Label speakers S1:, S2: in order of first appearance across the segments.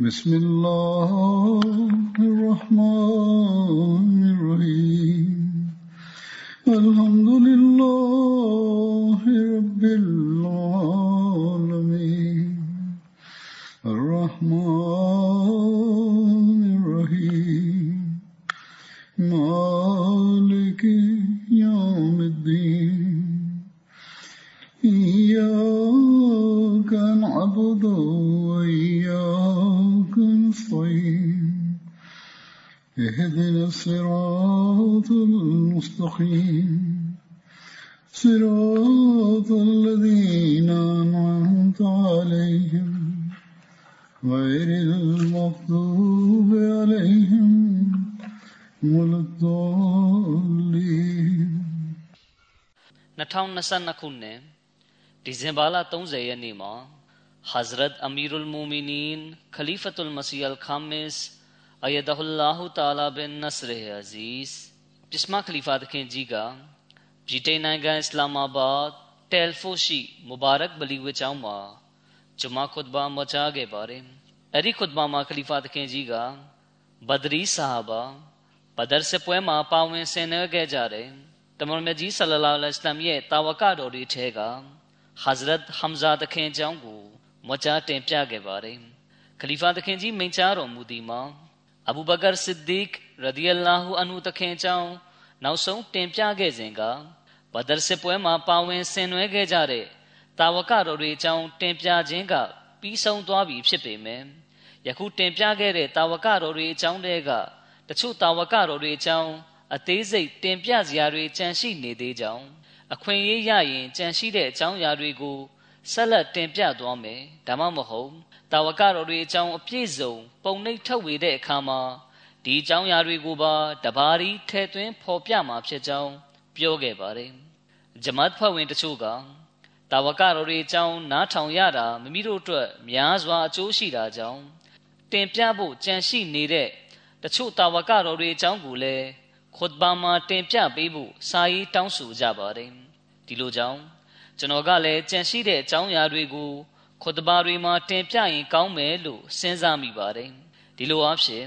S1: بسم الله الرحمن
S2: 2022ခုနှစ်ဒီဇင်ဘာလ30ရက်နေ့မှာ Hazrat Amirul Mu'minin Khalifatul Masih Al-Khamis Ayadahullahu Ta'ala bin Nasr Aziz ပြစ်မခလီဖာသခင်ကြီးကဗြိတိန်နိုင်ငံအစ္စလာမာဘတ်တယ်ဖိုရှိမူဘာရက် ဘလီဝေချောင်းမှာဂျမာခွတ်ဘာမချာခဲ့ပါတယ်အဲ့ဒီခွတ်ဘာမှာခလီဖာသခင်ကြီးကဘဒရီဆာဟာဘာဘဒရ်စပွဲမှာပါဝင်ဆင်နွှဲခဲ့ကြတယ်တမန်တော်မြတ်ကြီးဆလလောလဟ်အလัยဟိဝါစလမ်ရဲ့တာဝကတော်တွေထဲကဟဇရတ်ဟမ်ဇာတခင်အကြောင်းကိုမွကြားတင်ပြခဲ့ပါတယ်ခလီဖာတခင်ကြီးမိန့်ကြားတော်မူသည်မှာအဘူဘကာဆစ်ဒီကရဒီအလာဟူအန်ဟူတခင်အကြောင်းနောက်ဆုံးတင်ပြခဲ့စဉ်ကဘဒရ်စစ်ပွဲမှာပါဝင်ဆင်နွှဲခဲ့ကြတဲ့တာဝကတော်တွေအကြောင်းတင်ပြခြင်းကပြီးဆုံးသွားပြီဖြစ်ပေမယ့်ယခုတင်ပြခဲ့တဲ့တာဝကတော်တွေအကြောင်းတွေကတချို့တာဝကတော်တွေအကြောင်း အသေးစိတ်တင်ပြစရာတွေကြန့်ရှိနေသေးကြောင်းအခွင့်အရေးရရင်ကြန့်ရှိတဲ့အကြောင်းအရာတွေကိုဆက်လက်တင်ပြသွားမယ်ဒါမှမဟုတ်တာဝကတော်တွေအကြောင်းအပြည့်စုံ ပုံနှိပ်ထုတ်ဝေတဲ့အခါမှာဒီအကြောင်းအရာတွေကိုပါတဘာရီထဲသွင်းဖော်ပြမှာဖြစ်ကြောင်းပြောခဲ့ပါတယ်ဂျမတ်ဖွဲ့ဝင်တချို့ကတာဝကတော်တွေအကြောင်းနားထောင်ရတာမိမိတို့အတွက်များစွာအကျိုးရှိတာကြောင့်တင်ပြဖို့ကြံရှိနေတဲ့တချို့တာဝကတော်တွေအကြောင်းကိုလည်း ခွတ်ဘာမှာတင်ပြပေးဖို့စာရေးတောင်းဆိုကြပါတယ်ဒီလိုကြောင့်ကျွန်တော်ကလည်းကြံရှိတဲ့အကြောင်းအရာတွေကိုခွတ်ဘာတွေမှာတင်ပြရင်ကောင်းမယ်လို့စဉ်းစားမိပါတယ်ဒီလိုအဖြစ်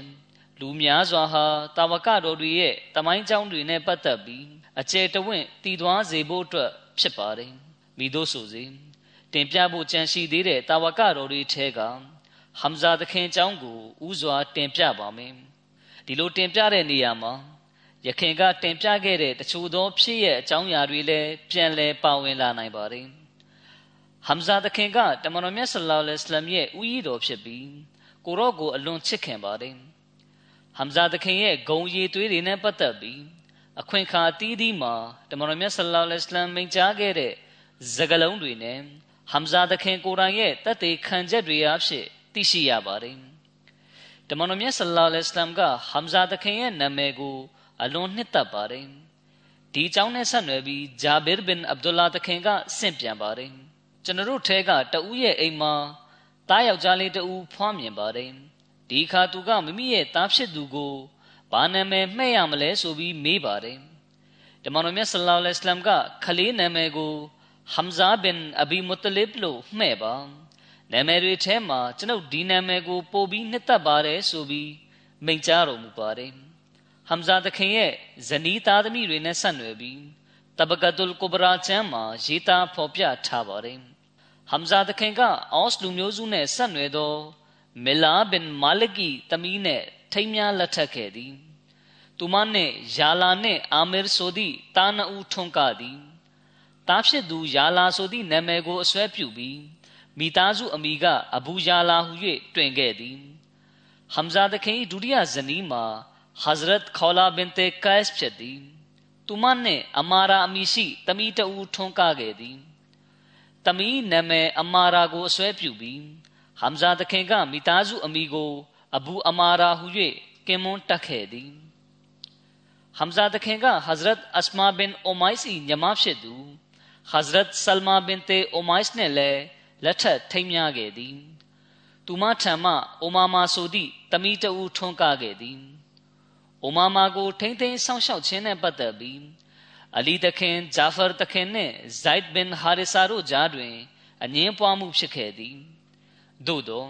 S2: လူများစွာဟာတာဝကတော်တွေရဲ့တမိုင်းကြောင်းတွေနဲ့ပတ်သက်ပြီးအကျယ်တဝင့်တည်သွားစေဖို့အတွက်ဖြစ်ပါတယ်မိတို့ဆိုစေတင်ပြဖို့ကြံရှိသေးတဲ့တာဝကတော်တွေထဲကဟမ်ဇာသခင်အကြောင်းကိုဥစွာတင်ပြပါမယ်ဒီလိုတင်ပြတဲ့နေရာမှာ ယခင်ကတင်ပြခဲ့တဲ့တချို့သောဖြစ်ရဲ့အကြောင်းအရာတွေလည်းပြန်လည်ပါဝင်လာနိုင်ပါတယ်။ဟမ်ဇာသခင်ကတမန်တော်မြတ်ဆလောလ္လဟ်အလိုင်းရဲ့ဦးရည်တော်ဖြစ်ပြီးကိုရော့ကိုအလွန်ချစ်ခင်ပါတယ်။ဟမ်ဇာသခင်ရဲ့ဂုံရည်သွေးတွေနဲ့ပတ်သက်ပြီးအခွင့်အခါအသီးသီးမှာတမန်တော်မြတ်ဆလောလ္လဟ်အလိုင်းမိန့်ကြားခဲ့တဲ့စကားလုံးတွေနဲ့ဟမ်ဇာသခင်ကိုယ်တိုင်ရဲ့တတ်သိခံချက်တွေအဖြစ်သိရှိရပါတယ်။တမန်တော်မြတ်ဆလောလ္လဟ်အလိုင်းကဟမ်ဇာသခင်ရဲ့နာမည်ကို အလွန်နှစ်သက်ပါတယ်ဒီအကြောင်းနဲ့ဆက်နွယ်ပြီးဂျာဘစ်ဘင်အဗ်ဒူလာတခင်ကဆင့်ပြန်ပါတယ်ကျွန်တော်တို့ထဲကတဦးရဲ့အိမ်မှာတားယောက်ျားလေးတဦးဖွားမြင်ပါတယ်ဒီခါသူကမိမိရဲ့သားဖြစ်သူကိုဘာနာမည်မှဲ့ရမလဲဆိုပြီးမေးပါတယ်တမန်တော်မြတ်ဆလ္လာလဟ်အလัยဟိဝါစလမ်ကခလေးနာမည်ကိုဟမ်ဇာဘင်အဘီမုတလစ်လို့မှဲ့ပါနာမည်တွေထဲမှာကျွန်ုပ်ဒီနာမည်ကိုပို့ပြီးနှစ်သက်ပါတယ်ဆိုပြီးမိန့်ကြားတော်မူပါတယ် ဟမ်ဇာတခင်ရဲ့ဇနီးသားသမီးတွေနဲ့ဆက်နွယ်ပြီးတဘကတ်ုလ်ကုဘရာချမ်းမှာရေးသားဖော်ပြထားပါတယ်ဟမ်ဇာတခင်ကအော့စ်လူမျိုးစုနဲ့ဆက်နွယ်သောမီလာဘင်မာလကီသမီးနဲ့ထိမ်းများလက်ထပ်ခဲ့သည်သူမနှင့်ယာလာနှင့်အာမီရ်ဆိုသည့်တာနဦးထွန်းကသည်တားဖြစ်သူယာလာဆိုသည့်နာမည်ကိုအစွဲပြုပြီးမိသားစုအမိကအဘူယာလာဟု၍တွင်ခဲ့သည်ဟမ်ဇာတခင်ဒုတိယဇနီးမှာ حضرت خولا بنتے کیس چدی تمہاں نے امارا امیسی تمیٹ او ٹھونکا گے دی تمی نے میں امارا گو سوے پیو بھی حمزہ دکھیں گا، میتازو امی گو ابو امارا ہوئے کہ مون ٹکھے دی حمزہ دکھیں گا، حضرت اسما بن اومائسی نماف سے دو۔ حضرت سلمہ بنتے اومائس نے لے لٹھا تھیمیا گے دی تما ٹھما اوماما سو دی تمیٹ او ٹھونکا گے دی အစမာဘင်အိုမိုက်စ်၏ညီမဖြစ်သူဟဇရတ်ဆလမာဘင်တေအိုမိုက်စ်နှင့်လည်းလက်ထပ်ထိမ်းမြခဲ့သည်သူမထံမှအိုမာမာဆိုသည့်တမီးတဦးထွန်းကားခဲ့သည်အိုမာမာကိုထိမ့်သိမ်းဆောင်ရှောက်ခြင်းနဲ့ပတ်သက်ပြီးအလီတခင်ဂျာဖာတခင်နှင့်ဇိုက်ဘင်ဟာရီဆာတို့ကြားတွင်အငင်းပွားမှုဖြစ်ခဲ့သည်သို့သော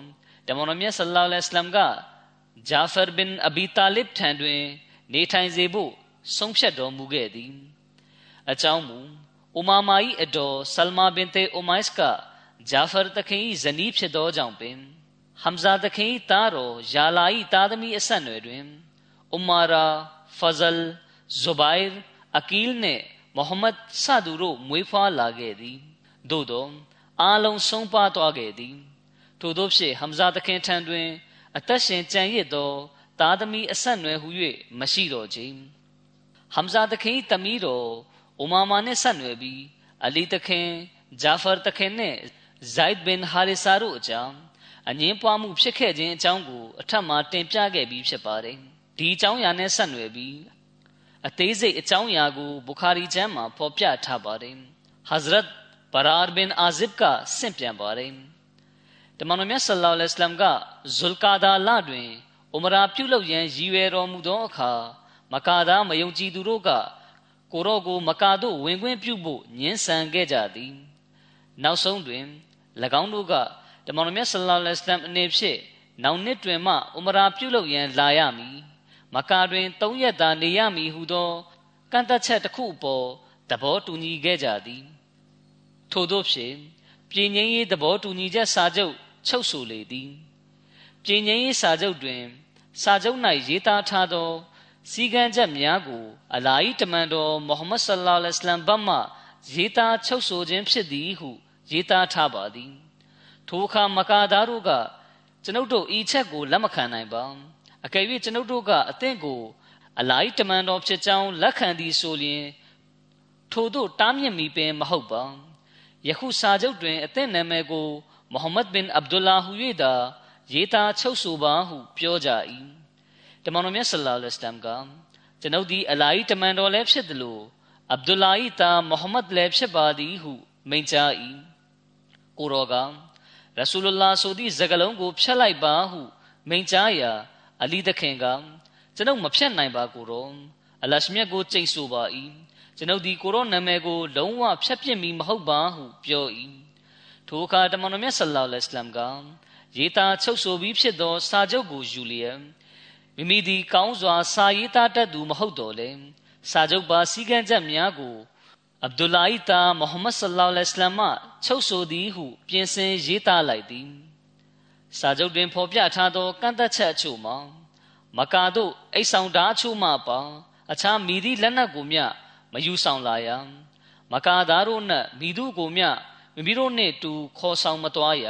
S2: တမန်တော်မြတ်ဆလ္လာလဟ်အလัยဟ်ကဂျာဖာဘင်အဘီတာလစ်ထံတွင် နေထိုင်စေဖို့ဆုံးဖြတ်တော်မူခဲ့သည်အကြောင်းမူအိုမာမာ၏အတော်ဆလမာဘင်တေအိုမိုက်စ်ကဂျာဖာတခင်၏ဇနီးဖြစ်သောကြောင့်ပင်ဟမ်ဇာတခင်၏သားတော်ယာလာ၏သားသမီးအဆက်အနွယ်တွင် ဥမာရာဖဇလ်ဇူဘိုင်အကီလ်နှင့်မိုဟမ္မဒ်ဆဒူတို့မွေးဖွားလာခဲ့သည်သို့သောအားလုံးဆုံးပါသွားခဲ့သည်ထို့သောဖြင့်ဟမ်ဇာတခင်ထံတွင် အသက်ရှင်ကြံရစ်သောသားသမီးအဆက်အနွယ်ဟု၍မရှိတော့ချေဟမ်ဇာတခင်သမီးတော်အိုမာမာနှင့်ဆက်နွယ်ပြီးအလီတခင်ဂျာဖာတခင်နှင့်ဇိုက်ဘင်ဟာရီဆာတို့အကြောင်းအငင်းပွားမှုဖြစ်ခဲ့ခြင်းအကြောင်းကိုအထက်မှာတင်ပြခဲ့ပြီးဖြစ်ပါတယ် ဒီအကြောင်းအရာနဲ့ဆက်နွယ်ပြီးအသေးစိတ်အကြောင်းအရာကိုဘူခါရီကျမ်းမှာဖော်ပြထားပါတယ်ဟဇရတ်ဘရာဘင်အာဇစ်ကဆင့်ပြန်ပါတယ်တမန်တော်မြတ်ဆလ္လာလဟ်အလัยဟ်ကဇုလ်ကာဒါလတွင်ဥမရာပြုလုပ်ရန်ရည်ရွယ်တော်မူသောအခါမကာသားမယုံကြည်သူတို့ကကိုရော့ကိုမကာတို့ဝင်ခွင့်ပြုဖို့ညှင်းဆန်ခဲ့ကြသည်နောက်ဆုံးတွင်၎င်းတို့ကတမန်တော်မြတ်ဆလ္လာလဟ်အလัยဟ်အနေဖြင့်နောက်နှစ်တွင်မှဥမရာပြုလုပ်ရန်လာရမည် မကာတွင်၃ရက်သာနေရမည်ဟုသောကန့်သက်ချက်တစ်ခုအပေါ်သဘောတူညီခဲ့ကြသည်ထို့သောဖြင့်ပြည်ငင်းရေးသဘောတူညီချက်စာချုပ်ချုပ်ဆိုလေသည်ပြည်ငင်းရေးစာချုပ်တွင် စာချုပ်၌ရေးသားထားသောစီကံချက်များကို အလာဟီတမန်တော်မိုဟမ္မဒ်ဆလ္လာလဟ်အလัยဟ်ဘတ်မှရေးသားချုပ်ဆိုခြင်းဖြစ်သည်ဟု ရေးသားထားပါသည်ထိုအခါမကာသားတို့ကကျွန်ုပ်တို့ဤချက်ကိုလက်မခံနိုင်ပါ အကယ်၍ကျွန်ုပ်တို့ကအသင့်ကို အလာဟီတမန်တော်ဖြစ်ကြောင်းလက်ခံသည်ဆိုလျှင်ထို့သို့တားမြစ်မိပင်မဟုတ်ပါယခုစာချုပ်တွင်အသင့်နာမည်ကိုမိုဟမ္မဒ်ဘင်အဗ်ဒူလာဟူ၍သာရေးသားချုပ်ဆိုပါဟုပြောကြ၏တမန်တော်မြတ်ဆလ္လာလဟ်အလัยဟ်ကကျွန်ုပ်သည်အလာဟီတမန်တော်လည်းဖြစ်သလိုအဗ်ဒူလာ၏သားမိုဟမ္မဒ်လည်းဖြစ်ပါသည်ဟုမိန့်ကြား၏ကိုရောကရဆူလုလာဆိုသည့်စကားလုံးကိုဖျက်လိုက်ပါဟုမိန့်ကြားရာ အလီသခင်ကကျွန်ုပ်မဖြတ်နိုင်ပါကိုရောအလရှမြတ်ကိုကြိတ်ဆိုပါ၏ကျွန်ုပ်ဒီကိုရောနာမည်ကို လုံးဝဖျက်ပစ်မီမဟုတ်ပါဟုပြော၏ထိုအခါတမန်တော်မြတ်ဆလ္လာလဟ်အလัยဟ်ကရေးသားချုပ်ဆိုပြီးဖြစ်သော စာချုပ်ကိုယူလျက်မိမိသည်ကောင်းစွာ စာရေးသားတတ်သူမဟုတ်တော့လေစာချုပ်ပါစည်းကမ်းချက်များကိုအဗ်ဒူလာဟီတာမိုဟမ္မဒ်ဆလ္လာလဟ်အလัยဟ်မှချုပ်ဆိုသည်ဟု ပြင်ဆင်ရေးသားလိုက်သည် စာချုပ်တွင်ဖော်ပြထားသောကန့်သက်ချက်အချို့မှာမကာတို့အိတ်ဆောင်ဓာအချို့မှပါအခြားမိသည့်လက်နက်ကိုမျှမယူဆောင်လာရမကာသားတို့နှင့်မိသူကိုမျှမိမိတို့နှင့်တူခေါ်ဆောင်မသွားရ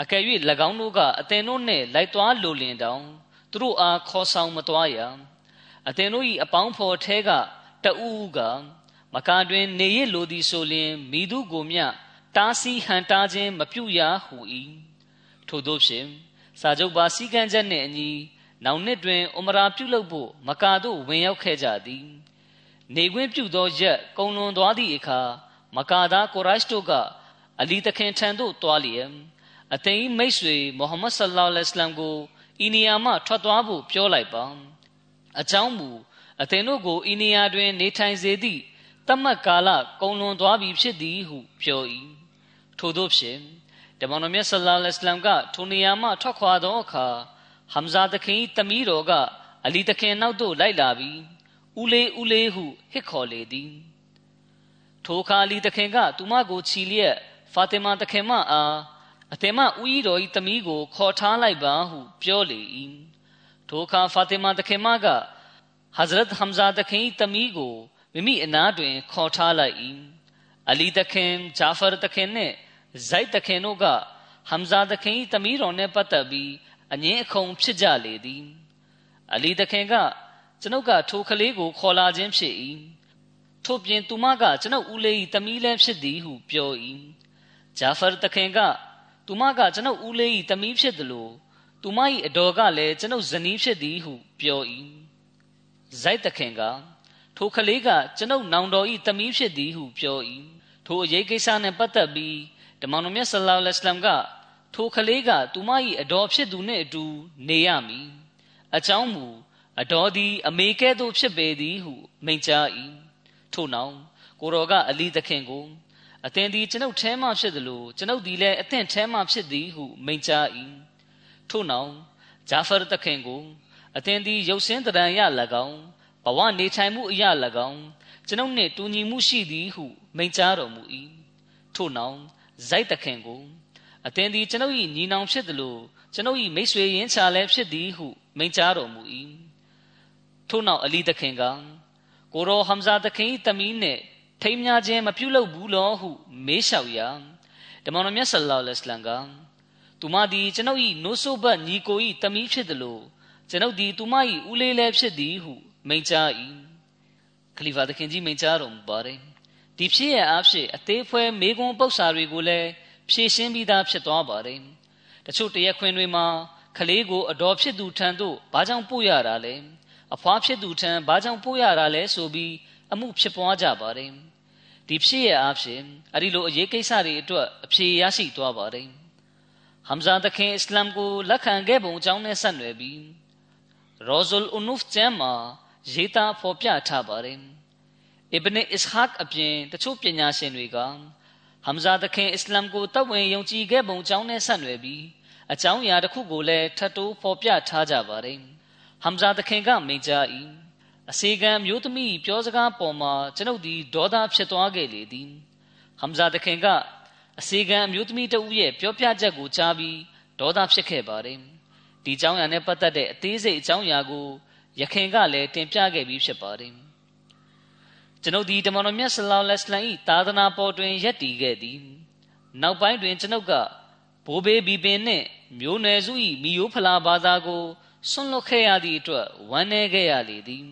S2: အကယ်၍၎င်းတို့ကအသင်တို့နှင့်လိုက်သွားလိုလင်တောင်သူတို့အားခေါ်ဆောင်မသွားရအသင်တို့၏အပေါင်းဖော်ထဲကတဦးကမကာတွင် နေရလိုသည်ဆိုလျင်မိသူကိုမျှတားဆီးဟန်တားခြင်းမပြုရဟု၏ ထို့သောဖြင့်စာချုပ်ပါစည်းကမ်းချက်နှင့်အညီနောက်နှစ်တွင်ဥမရာပြုလုပ်ဖို့မကာတို့ဝင်ရောက်ခဲ့ကြသည်နေခွင့်ပြုသောရက်ကုံလွန်သွားသည့်အခါမကာသားကိုရိုက်တို့ကအလီတခင်ထံသို့တွားလျက်အသိမိတ်ဆွေမိုဟမ္မဒ်ဆလ္လာလဟ်အလัยဟ်ကိုဤနေရာမှထွက်သွားဖို့ပြောလိုက်ပါအကြောင်းမူအသင်တို့ကိုဤနေရာတွင် နေထိုင်စေသည့်တမတ်ကာလကုံလွန်သွားပြီဖြစ်သည်ဟုပြော၏ထို့သောဖြင့် တမန်တော်မြတ်ဆလ္လာလဟ်အလัยဟ်ကထိုနေရာမှထွက်ခွာသောအခါဟမ်ဇာသခင်တမီးတော်ကအလီသခင်နောက်သို့လိုက်လာပြီးဦးလေးဦးလေးဟုဟစ်ခေါ်လေသည်ထိုအခါအလီသခင်ကသူမကိုချီလျက်ဖာတင်မာသခင်မအားအသင်မဦးကြီးတော်၏တမီးကိုခေါ်ထားလိုက်ပါဟုပြောလေ၏ထိုအခါဖာတင်မာသခင်မကဟဇရတ်ဟမ်ဇာသခင်၏တမီးကိုမိမိအနားတွင် ခေါ်ထားလိုက်၏အလီသခင်ဂျာဖာသခင်နှင့် ဇိုက်သခင်တို့ကဟမ်ဇာသခင်၏တမီးတော်နှင့်ပတ်သက်ပြီးအငင်းအခုံဖြစ်ကြလေသည်အလီသခင်ကကျွန်ုပ်ကထိုကလေးကိုခေါ်လာခြင်းဖြစ်၏ထို့ပြင်သူမကကျွန်ုပ်ဦးလေး၏တမီးလည်းဖြစ်သည်ဟုပြော၏ဂျာဖာသခင်ကသူသူမကကျွန်ုပ်ဦးလေး၏တမီးဖြစ်သလိုသူမ၏အတော်ကလည်းကျွန်ုပ်ဇနီးဖြစ်သည်ဟုပြော၏ဇိုက်တခင်ကထိုကလေးကကျွန်ုပ်နောင်တော်၏တမီးဖြစ်သည်ဟုပြော၏ထိုအရေးကိစ္စနှင့်ပတ်သက်ပြီး ဓမ္မတော်မြတ်ဆလ္လာလဟ်အလัยဟ်ကထိုကလေးကသူမ၏အတော်ဖြစ်သူနှင့်အတူနေရမည်အကြောင်းမူအတော်သည် အမေကဲ့သို့ဖြစ်ပေသည်ဟုမိန့်ကြား၏ထို့နောက်ကိုတော်ကအလီသခင်ကိုအသင်သည်ကျွန်ုပ်ထဲမှဖြစ်သလိုကျွန်ုပ်သည်လည်းအသင်ထဲမှဖြစ်သည်ဟုမိန့်ကြား၏ထို့နောက်ဂျာဖာတခင်ကိုအသင်သည်ရုပ်စင်းတရံရ၎င်းဘဝနေထိုင်မှုအရာ၎င်းကျွန်ုပ်နှင့်တူညီမှုရှိသည်ဟုမိန့်ကြားတော်မူ၏ထို့နောက် ဇိုက်တခင်ကိုအသင်သည်ကျွန်ုပ်၏ညီနောင်ဖြစ်သလိုကျွန်ုပ်၏မိတ်ဆွေရင်းချာလည်းဖြစ်သည်ဟုမိန့်ကြားတော်မူ၏ထို့နောက်အလီတခင်ကကိုရောဟမ်ဇာတခင်၏တမီးနှင့်ထိမ်းများခြင်းမပြုလုပ်ဘူးလောဟုမေးလျှောက်ရာဓမ္မတော်မြတ်ဆလ္လာလဟ်အလัยဟ်ကသူမသည်ကျွန်ုပ်၏နိုးဆိုးဘတ်ညီကို၏တမီးဖြစ်သလိုကျွန်ုပ်သည်သူမ၏ဦးလေးလည်းဖြစ်သည်ဟုမိန့်ကြား၏ခလီဖာသခင်ကြီးမိန့်ကြားတော်မူပါတယ် ဒီဖြစ်ရအဖြစ်အသေးဖွဲမေကွန်းပု္ပ္ပာတွေကိုလည်းဖြည့်ရှင်းပြီးသားဖြစ်သွားပါတယ်တချို့တရက်ခွင်တွေမှာကလေးကိုအတော်ဖြစ်သူထံသို့ဘာကြောင့်ပို့ရတာလဲအဖွားဖြစ်သူထံဘာကြောင့်ပို့ရတာလဲဆိုပြီးအမှုဖြစ်ပွားကြပါတယ်ဒီဖြစ်ရအဖြစ်အဲ့ဒီလိုအရေးကိစ္စတွေအတွက်အဖြေရရှိသွားပါတယ်ဟမ်ဇာသခင်အစ္စလာမ်ကိုလက်ခံခဲ့ပုံအကြောင်းနဲ့ဆက်နွယ်ပြီးရောဇူလ်အူနုဖ်ကျမ်းမှာရေးသားဖော်ပြထားပါတယ် အစ်ဘနအစ်ဟာက်အပြင်တချို့ပညာရှင်တွေကဟမ်ဇာသခင်အစ္စလာမ်ကိုတပ်ဝင်ယုံကြည်ခဲ့ပုံအကြောင်းနဲ့ဆက်နွယ်ပြီးအကြောင်းအရာတစ်ခုကိုလည်းထပ်တိုးဖော်ပြထားကြပါတယ်ဟမ်ဇာသခင်ကမိန့်ကြား၏အစေခံမျိုးသမီးပြောစကားပေါ်မှာကျွန်ုပ်ဒီဒေါသဖြစ်သွားခဲ့လေသည်ဟမ်ဇာသခင်ကအစေခံမျိုးသမီးတဦးရဲ့ပြောပြချက်ကိုကြားပြီးဒေါသဖြစ်ခဲ့ပါတယ်ဒီအကြောင်းအရာနဲ့ပတ်သက်တဲ့အသေးစိတ်အကြောင်းအရာကိုယခင်ကလည်းတင်ပြခဲ့ပြီးဖြစ်ပါတယ် ကျွန်ုပ်ဒီတမန်တော်မြတ်ဆလောလ္လဟ်အလိုင်းသာသနာပေါ်တွင်ယက်တည်ခဲ့သည်နောက်ပိုင်းတွင်ကျွန်ုပ်ကဘိုးဘေးဘီပင်နှင့်မျိုးနွယ်စု၏မိယိုးဖလာဘာသာကိုဆွန့်လွတ်ခဲ့ရသည့်အတွက်ဝမ်းနည်းခဲ့ရလေသည်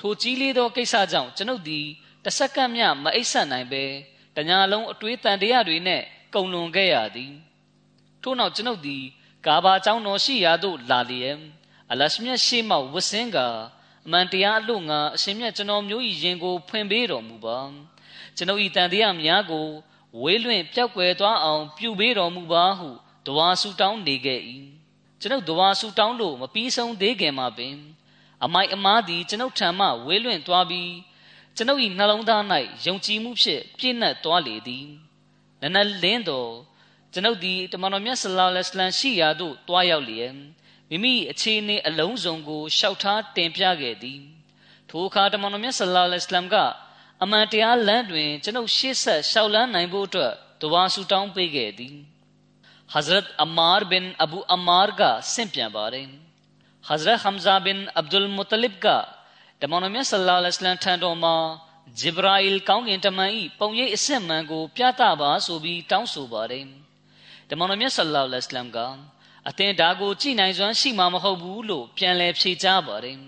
S2: ထိုကြီးလေးသောကိစ္စကြောင့်ကျွန်ုပ်သည်တစ်စက္ကန့်မျှမအိပ်ဆက်နိုင်ပဲတညာလုံးအတွေးတန်တရားတွေနဲ့ကုံလွန်ခဲ့ရသည်ထို့နောက်ကျွန်ုပ်သည်ကာဘာကျောင်းတော်ရှိရာသို့လာလျက်အလရှမြတ်ရှိမှဝဆင်းက အမှန်တရားအလို့ငါအရှင်မြတ်ကျွန်တော်မျိုးဤရင်ကို ဖွင့်ပေးတော်မူပါကျွန်ုပ်ဤတန်တရားများကိုဝေးလွင့်ပျောက်ကွယ်သွားအောင် ပြုပေးတော်မူပါဟုတဝါဆူတောင်းနေခဲ့၏ကျွန်ုပ်တဝါဆူတောင်းလို့မပြီးဆုံးသေးခင်မှာပင် အမိုက်အမားသည်ကျွန်ုပ်ထံမှဝေးလွင့်သွားပြီးကျွန်ုပ်၏နှလုံးသား၌ယုံကြည်မှုဖြင့်ပြည့်နှက်သွားလေသည်နနလင်းတော်ကျွန်ုပ်သည်တမန်တော်မြတ်ဆလောလ္လဟ်အလัยဟ်ရှိရာသို့တွားရောက်လျက် မိမိအခြေအနေအလုံးစုံကိုရှောက်ထားတင်ပြခဲ့သည်ထိုအခါတမန်တော်မြတ်ဆလ္လာလဟ်အလမ်ကအမှန်တရားလမ်းတွင်ကျွန်ုပ်ရှေ့ဆက်ရှောက်လန်းနိုင်ဖို့အတွက်တဝါဆူတောင်းပေးခဲ့သည် हजरत अमार बिन अबू अमार का सिंप्या बारे हजरत हमजा बिन अब्दुल मुतलिब का တမန်တော်မြတ်ဆလ္လာလဟ်အလမ်ထံတော်မှာဂျေဘရာအီလ်ကောင်းကင်တမန်၏ပုံရိပ်အစစ်မှန်ကို ပြသပါဆိုပြီးတောင်းဆိုပါတယ်တမန်တော်မြတ်ဆလ္လာလဟ်အလမ်က အသင်ဒါကိုကြည်နိုင်စွမ်းရှိမှာမဟုတ်ဘူးလို့ပြန်လည်ဖြေကြားပါတယ်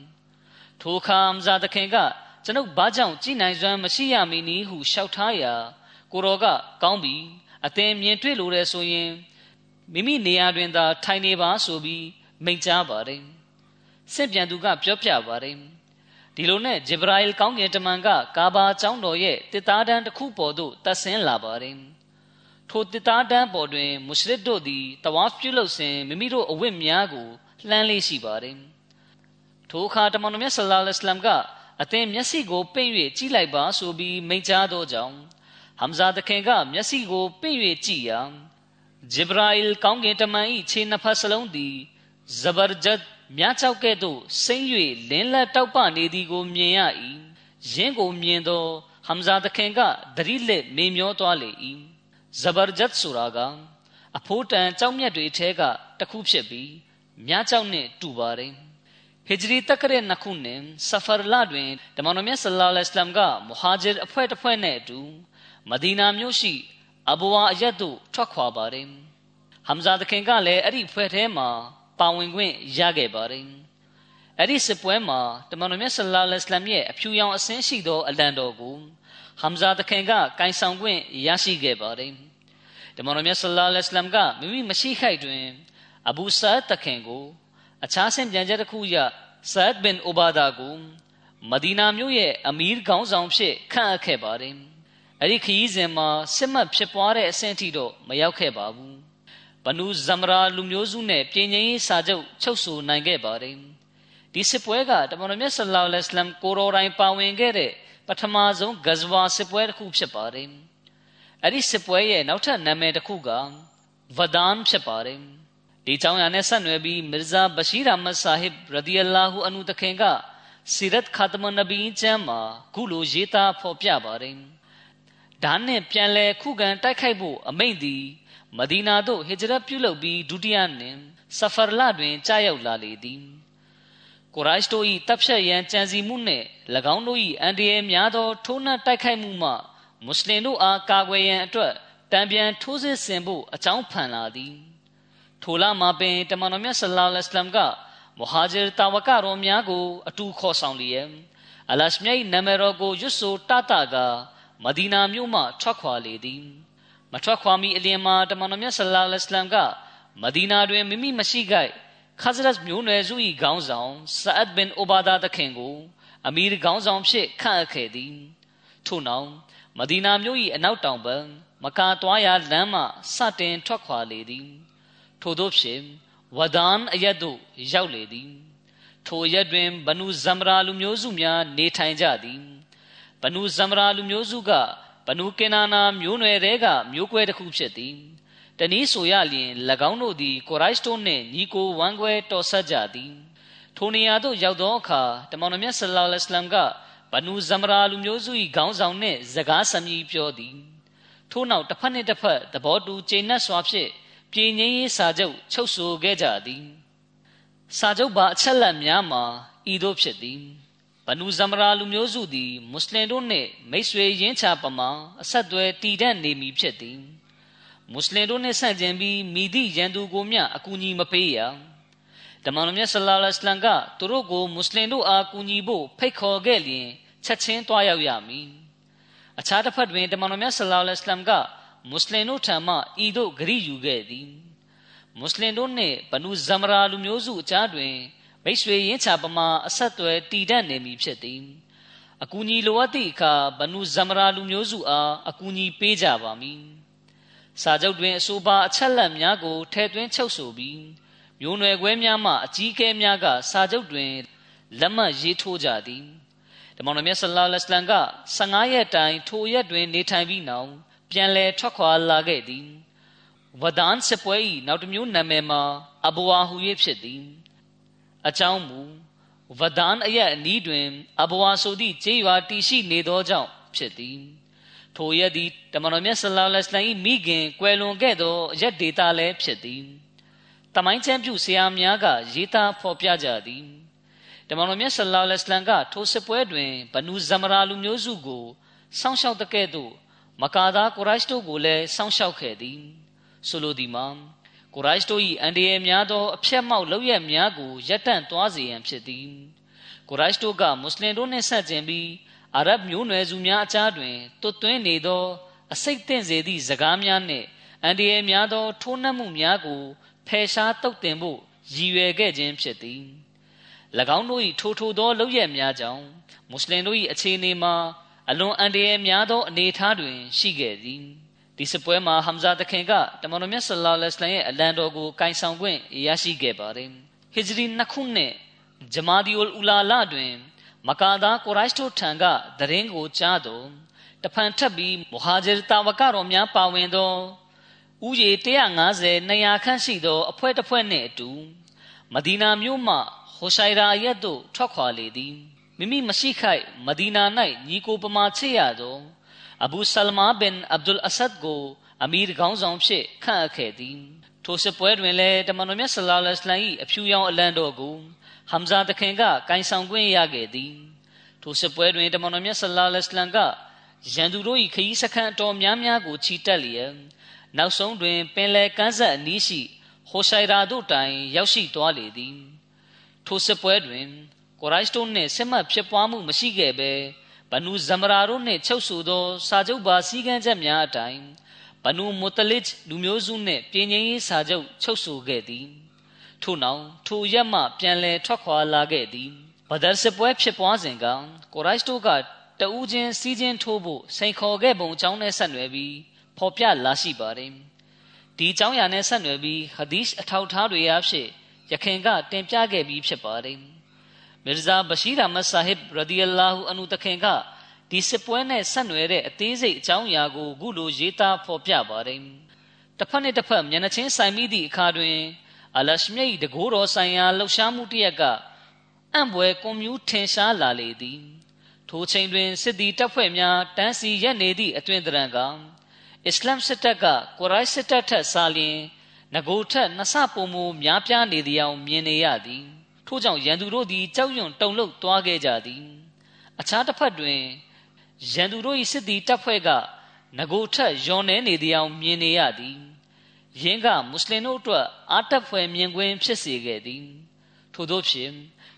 S2: ထိုအခါအမ်ဇာတခင်ကကျွန်ုပ်ဘာကြောင့်ကြည်နိုင်စွမ်းမရှိရမည်နည်းဟုလျှောက်ထားရာကိုတော်ကကောင်းပြီအသင်မြင်တွေ့လို့ရဆိုရင်မိမိနေရာတွင်သာထိုင်နေပါဆိုပြီးမိန့်ကြားပါတယ်ဆင့်ပြန်သူကပြောပြပါတယ်ဒီလိုနဲ့ဂျေဘရာအီလ်ကောင်းကင်တမန်ကကာဘာကျောင်းတော်ရဲ့တစ်သားတန်းတစ်ခုပေါ်သို့တက်ဆင်းလာပါတယ် ထိုတစ်သားတန်းပေါ်တွင်မုရှရစ်တို့သည်တဝါပြုလုပ်စဉ်မိမိတို့အဝတ်များကိုလှမ်းလေးရှိပါတယ်ထိုအခါတမန်တော်မြတ်ဆလ္လာလဟ်အလัยဟ်ကအသင်မျက်စိကိုပိတ်၍ကြည့်လိုက်ပါဆိုပြီးမိန့်ကြားသောကြောင့်ဟမ်ဇာတခင်ကမျက်စိကိုပိတ်၍ကြည့်ရာဂျေဘရာအီလ်ကောင်းကင်တမန်၏ခြေနှစ်ဖက်စလုံးသည်ဇဘရဂျတ်မြားချောက်ကဲ့သို့စိမ့်၍လင်းလက်တောက်ပနေသည်ကိုမြင်ရ၏ယင်းကိုမြင်သောဟမ်ဇာတခင်ကသတိလက်မေမျောသွားလေ၏ ဇဘရဂျတ်ဆိုတာကအဖိုးတန်ကြောက်မြတ်တွေထဲကတစ်ခုဖြစ်ပြီးမြားကြောက်နှင့်တူပါတယ်ဟီဂျရီတက္ကရာနှစ်ခုနဲ့ဆဖာလတွင်တမန်တော်မြတ်ဆလ္လာလဟ်အလัยဟ်ကမူဟာဂျစ်အဖွဲ့တစ်ဖွဲ့နဲ့အတူမဒီနာမြို့ရှိအဘူဝါအယတ်သို့ထွက်ခွာပါတယ်ဟမ်ဇာသခင်ကလည်းအဲ့ဒီဖွဲ့ထဲမှာပါဝင်ခွင့်ရခဲ့ပါတယ်အဲ့ဒီစစ်ပွဲမှာတမန်တော်မြတ်ဆလ္လာလဟ်အလัยဟ်ရဲ့အဖြူရောင်အစင်းရှိသောအလံတော်ကို ဟမ်ဇာသခင်ကကင်ဆောင်ခွင့်ရရှိခဲ့ပါတယ်တမန်တော်မြတ်ဆလ္လာလဟ်အလัยဟိဝါစလမ်ကမိမိမရှိခိုက်တွင်အဘူဆာတခင်ကိုအခြားဆင့်ပြန်ချက်တစ်ခုအရဆာဒ်ဘင်အိုဘာဒါကိုမဒီနာမြို့ရဲ့အမီးခေါင်းဆောင်ဖြစ်ခန့်အပ်ခဲ့ပါတယ်။အဲ့ဒီခရီးစဉ်မှာစစ်မှတ်ဖြစ်ပွားတဲ့အဆင့်အထိတော့မရောက်ခဲ့ပါဘူး။ဘနူဇမရာလူမျိုးစုနဲ့ပြည်ငြိမ်းရေးစာချုပ်ချုပ်ဆိုနိုင်ခဲ့ပါတယ်။ဒီစစ်ပွဲကတမန်တော်မြတ်ဆလ္လာလဟ်အလัยဟိဝါစလမ်ကိုရောတိုင်းပါဝင်ခဲ့တဲ့ ပထမဆုံးဂဇဝါစစ်ပွဲတစ်ခုဖြစ်ပါတယ်။အဲ့ဒီစစ်ပွဲရဲ့နောက်ထပ်နာမည်တစ်ခုကဝဒန်ဖြစ်ပါတယ်။ဒီကြောင့်ရနဲ့ဆက်နွယ်ပြီးမီရဇာဘရှိရအမတ်ဆာဟစ်ရဒီအလာဟူအန်ဟူတခင်ကစီရတ်ခါတမနဘီကျမ်းမှာခုလိုရေးသားဖော်ပြပါတယ်။ဒါနဲ့ပြန်လဲခုခံတိုက်ခိုက်ဖို့အမိန့်သည်မဒီနာသို့ဟစ်ဂျရတ်ပြုလုပ်ပြီးဒုတိယနှစ်ဆဖာလတွင်ကြာရောက်လာလေသည်။ ကိုရိုက်တို့၏တပ်ဖြတ်ရန်ကြံစီမှုနှင့်၎င်းတို့၏အန်ဒီရဲများသော ထိုးနှက်တိုက်ခိုက်မှုမှမွတ်စလင်တို့အားကာကွယ်ရန်အတွက်တံပြန်ထိုးစစ်ဆင်ဖို့အကြောင်းဖန်လာသည်။ထိုလမှာပင်တမန်တော်မြတ်ဆလ္လာလဟ်အလัยဟိဝါစလမ်ကမဟာဂျီတာဝကတော်များကို အတူခေါ်ဆောင်လျက်အလရှမြိတ်နာမည်တော်ကိုရွတ်ဆိုတတကမဒီနာမြို့မှထွက်ခွာလေသည်မထွက်ခွာမီအလျင်မှာတမန်တော်မြတ်ဆလ္လာလဟ်အလัยဟိဝါစလမ်ကမဒီနာတွင်မိမိမရှိခိုက် ခဇရတ်မျိုးနွယ်စု၏ခေါင်းဆောင်ဆာအဒ်ဘင်အိုဘာဒါတခင်ကိုအမီရခေါင်းဆောင်ဖြစ်ခန့်အပ်ခဲ့သည်ထို့နောက်မဒီနာမြို့၏အနောက်တောင်ဘက်မကာသွားရာလမ်းမှစတင်ထွက်ခွာလေသည်ထို့သောဖြင့်ဝဒန်အရက်သို့ရောက်လေသည်ထိုရက်တွင်ဘနုဇမရာလူမျိုးစုများနေထိုင်ကြသည်ဘနုဇမရာလူမျိုးစုကဘနုကင်နာနာမျိုးနွယ်တွေကမျိုးကွဲတစ်ခုဖြစ်သည် တနည်းဆိုရလျင်၎င်းတို့သည်ကိုရိုက်စတိုနှင့်ညီကိုဝမ်းကွဲတော်ဆက်ကြသည်ထိုနေရာသို့ရောက်သောအခါတမန်တော်မြတ်ဆလ္လာလဟ်အလัยဟ်ကဘနုဇမရာလူမျိုးစု၏ခေါင်းဆောင်နှင့်စကားဆမြည်ပြောသည်ထို့နောက်တစ်ဖက်နှင့်တစ်ဖက်သဘောတူကျိန်နတ်စွာဖြင့်ပြည်ငြိမ်းရေးစာချုပ်ချုပ်ဆိုခဲ့ကြသည်စာချုပ်ပါအချက်လက်များမှာဤသို့ဖြစ်သည်ဘနူဇမရာလူမျိုးစုသည်မွတ်စလင်တို့နှင့်မိတ်ဆွေရင်းချပမာအဆက်အသွယ်တည်တံ့နေမည်ဖြစ်သည် မွတ်စလင်တို့နှင့်ဆန့်ကျင်ပြီးမိသည့်ရန်သူကိုမျှအကူအညီမပေးရတမန်တော်မြတ်ဆလ္လာလဟ်အလัยဟ်ကသူတို့ကိုမွတ်စလင်တို့အားကူညီဖို့ဖိတ်ခေါ်ခဲ့လျင်ချက်ချင်းတွားရောက်ရမည်အခြားတစ်ဖက်တွင်တမန်တော်မြတ်ဆလ္လာလဟ်အလัยဟ်ကမွတ်စလင်တို့ထံမှဤသို့ဂရိယူခဲ့သည်မွတ်စလင်တို့နှင့်ဘနုဇမရာလူမျိုးစုအကြားတွင်မိတ်ဆွေရင်းချပမာအဆက်အသွယ်တည်တတ်နေမည်ဖြစ်သည်အကူအညီလိုအပ်သည့်အခါဘနုဇမရာလူမျိုးစုအားအကူအညီပေးကြပါမည် စာချုပ်တွင်အဆိုပါအချက်လက်များကိုထည့်သွင်းချုပ်ဆိုပြီးမျိုးနွယ်ခွဲများမှအကြီးအကဲများကစာချုပ်တွင်လက်မှတ်ရေးထိုးကြသည်တမန်တော်မြတ်ဆလ္လာလဟ်အလัยဟ်က15ရက်တိုင်ထိုရက်တွင်နေထိုင်ပြီးနောက်ပြန်လည်ထွက်ခွာလာခဲ့သည်ဝဒန်စပွဲ၏နောက်တစ်မျိုးနာမည်မှာအဘူဝါဟူ၍ဖြစ်သည်အကြောင်းမူဝဒန်အရက်အနီးတွင်အဘူဝါဆိုသည့်ကျေးရွာတည်ရှိနေသောကြောင့်ဖြစ်သည် ထိုရက်သည်တမန်တော်မြတ်ဆလ္လာလဟ်အလိုင်းမိခင်ကွယ်လွန်ခဲ့သောရက်ဒေတာလည်းဖြစ်သည်တမိုင်းချမ်းပြုဆရာများကရေးသားဖော်ပြကြသည်တမန်တော်မြတ်ဆလ္လာလဟ်အလိုင်းကထိုစပွဲတွင်ဘနူဇမရာလူမျိုးစုကိုစောင့်ရှောက်တဲ့ကဲ့သို့မကာသားကိုရိုက်တို့ကိုလည်းစောင့်ရှောက်ခဲ့သည်ဆိုလိုသည်မှာကိုရိုက်တို့၏အန်ဒီယေများသောအဖြတ်မောက်လောက်ရများကိုရပ်တန့်သွားစေရန်ဖြစ်သည်ကိုရိုက်တို့ကမွတ်စလင်တို့နှင့်ဆက်ကျင်ပြီး အာရဗ်မျိုးနွယ်စုများအကြားတွင်တွတ်သွင်းနေသော အစိတ်သင့်စေသည့်စကားများနှင့်အန်ဒီယေများသော ထိုးနှက်မှုများကိုဖယ်ရှားတုတ်တင်ဖို့ရည်ရွယ်ခဲ့ခြင်းဖြစ်သည်၎င်းတို့၏ထိုထိုသောလောက်ရများကြောင့်မွတ်စလင်တို့၏အခြေအနေမှာအလွန်အန္တရာယ်များသောအနေအထားတွင်ရှိခဲ့သည်ဒီစပွဲမှာဟမ်ဇာတခင်ကတမန်တော်မြတ်ဆလ္လာလဟ်အလိုင်းရဲ့အလံတော်ကိုကင်ဆောင်ခွင့်ရရှိခဲ့ပါတယ်ဟစ်ဂျရီနှစ်ခုနှစ်ဂျမာဒီအူလ်အူလာလတွင် မကာဒါကိုရိုက်တို့ထံကသတင်းကိုကြားတော့တဖန်ထပ်ပြီးမူဟာဂျီတာဝကတော်များပါဝင်သောဥယေ150 200ခန့်ရှိသောအဖွဲ့တစ်ဖွဲ့နှင့်အတူမဒီနာမြို့မှဟိုရှိုင်ရာရက်သို့ထွက်ခွာလေသည်မိမိမရှိခိုက်မဒီနာ၌ညီကိုပမာချစ်ရသောအဘူဆလမာဘင်အဗ်ဒุลအဆတ်ကိုအမီရခေါင်းဆောင်ဖြစ်ခန့်အပ်ခဲ့သည်ထိုစပွဲတွင်လည်းတမန်တော်မြတ်ဆလ္လာလဟ်အလိုင်း၏အဖြူရောင်အလံတော်ကို ဟမ်ဇာတခင်ကကင်ဆောင်ခွင့်ရခဲ့သည်ထိုစပွဲတွင်တမန်တော်မြတ်ဆလ္လာလဟ်အလိုင်းကရန်သူတို့၏ခရီးစခန်းတော်များများကိုချီတက်လျက်နောက်ဆုံးတွင်ပင်လယ်ကမ်းစပ်အနီးရှိဟိုရှိုင်ရာတို့တိုင်ရောက်ရှိသွားလေသည်ထိုစပွဲတွင်ကိုရိုက်တို့နှင့်စစ်မှတ်ဖြစ်ပွားမှုမရှိခဲ့ဘဲဘနူဇမရာတို့နှင့်ချုပ်ဆိုသော စာချုပ်ပါစည်းကမ်းချက်များအတိုင်းဘဘနူမုတလစ်လူမျိုးစုနှင့်ပြည်ငြိမ်းရေးစာချုပ်ချုပ်ဆိုခဲ့သည် ထို့နောက်ထိုရက်မှပြန်လည်ထွက်ခွာလာခဲ့သည်ဘဒရ်စပွဲဖြစ်ပွားစဉ်ကကိုရိုက်စတိုကတဦးချင်းစီးချင်းထိုးဖို့စိန်ခေါ်ခဲ့ပုံအကြောင်းနဲ့ဆက်နွယ်ပြီးဖော်ပြလာရှိပါတယ်ဒီအကြောင်းအရာနဲ့ဆက်နွယ်ပြီးဟဒီစ်အထောက်ထားတွေအဖြစ်ယခင်ကတင်ပြခဲ့ပြီးဖြစ်ပါတယ်မီရဇာဘရှိရာမတ်ဆာဟစ်ရဒီအလာဟူအန်ဟူတခင်ကဒီစစ်ပွဲနဲ့ဆက်နွယ်တဲ့အသေးစိတ်အကြောင်းအရာကိုခုလိုရေးသားဖော်ပြပါတယ်တစ်ဖက်နဲ့တစ်ဖက်မျက်နှာချင်းဆိုင်မိသည့်အခါတွင် အလရှမြိတ်တကိုးတော်ဆိုင်ရာလှုပ်ရှားမှုတစ်ရက်ကအံ့ပွဲကွန်မြူထင်ရှားလာလေသည်ထိုချိန်တွင်စစ်သည်တပ်ဖွဲ့များတန်းစီရက်နေသည့်အတွင်တရံကအစ္စလမ်စစ်တပ်ကကိုရိုက်စစ်တပ်ထက်စာလျင်ငကိုထက်နှစ်ဆပုံမများပြားနေသည်အောင်မြင်နေရသည်ထို့ကြောင့်ရန်သူတို့သည်ကြောက်ရွံ့တုန်လှုပ်သွားခဲ့ကြသည်အခြားတစ်ဖက်တွင်ရန်သူတို့၏စစ်သည်တပ်ဖွဲ့ကငကိုထက်ယွန်နေနေသည်အောင်မြင်နေရသည် ယင်းကမွတ်စလင်တို့အတွက်အာတပ်ဖွဲ့မြင်ကွင်းဖြစ်စေခဲ့သည်ထို့သောဖြင့်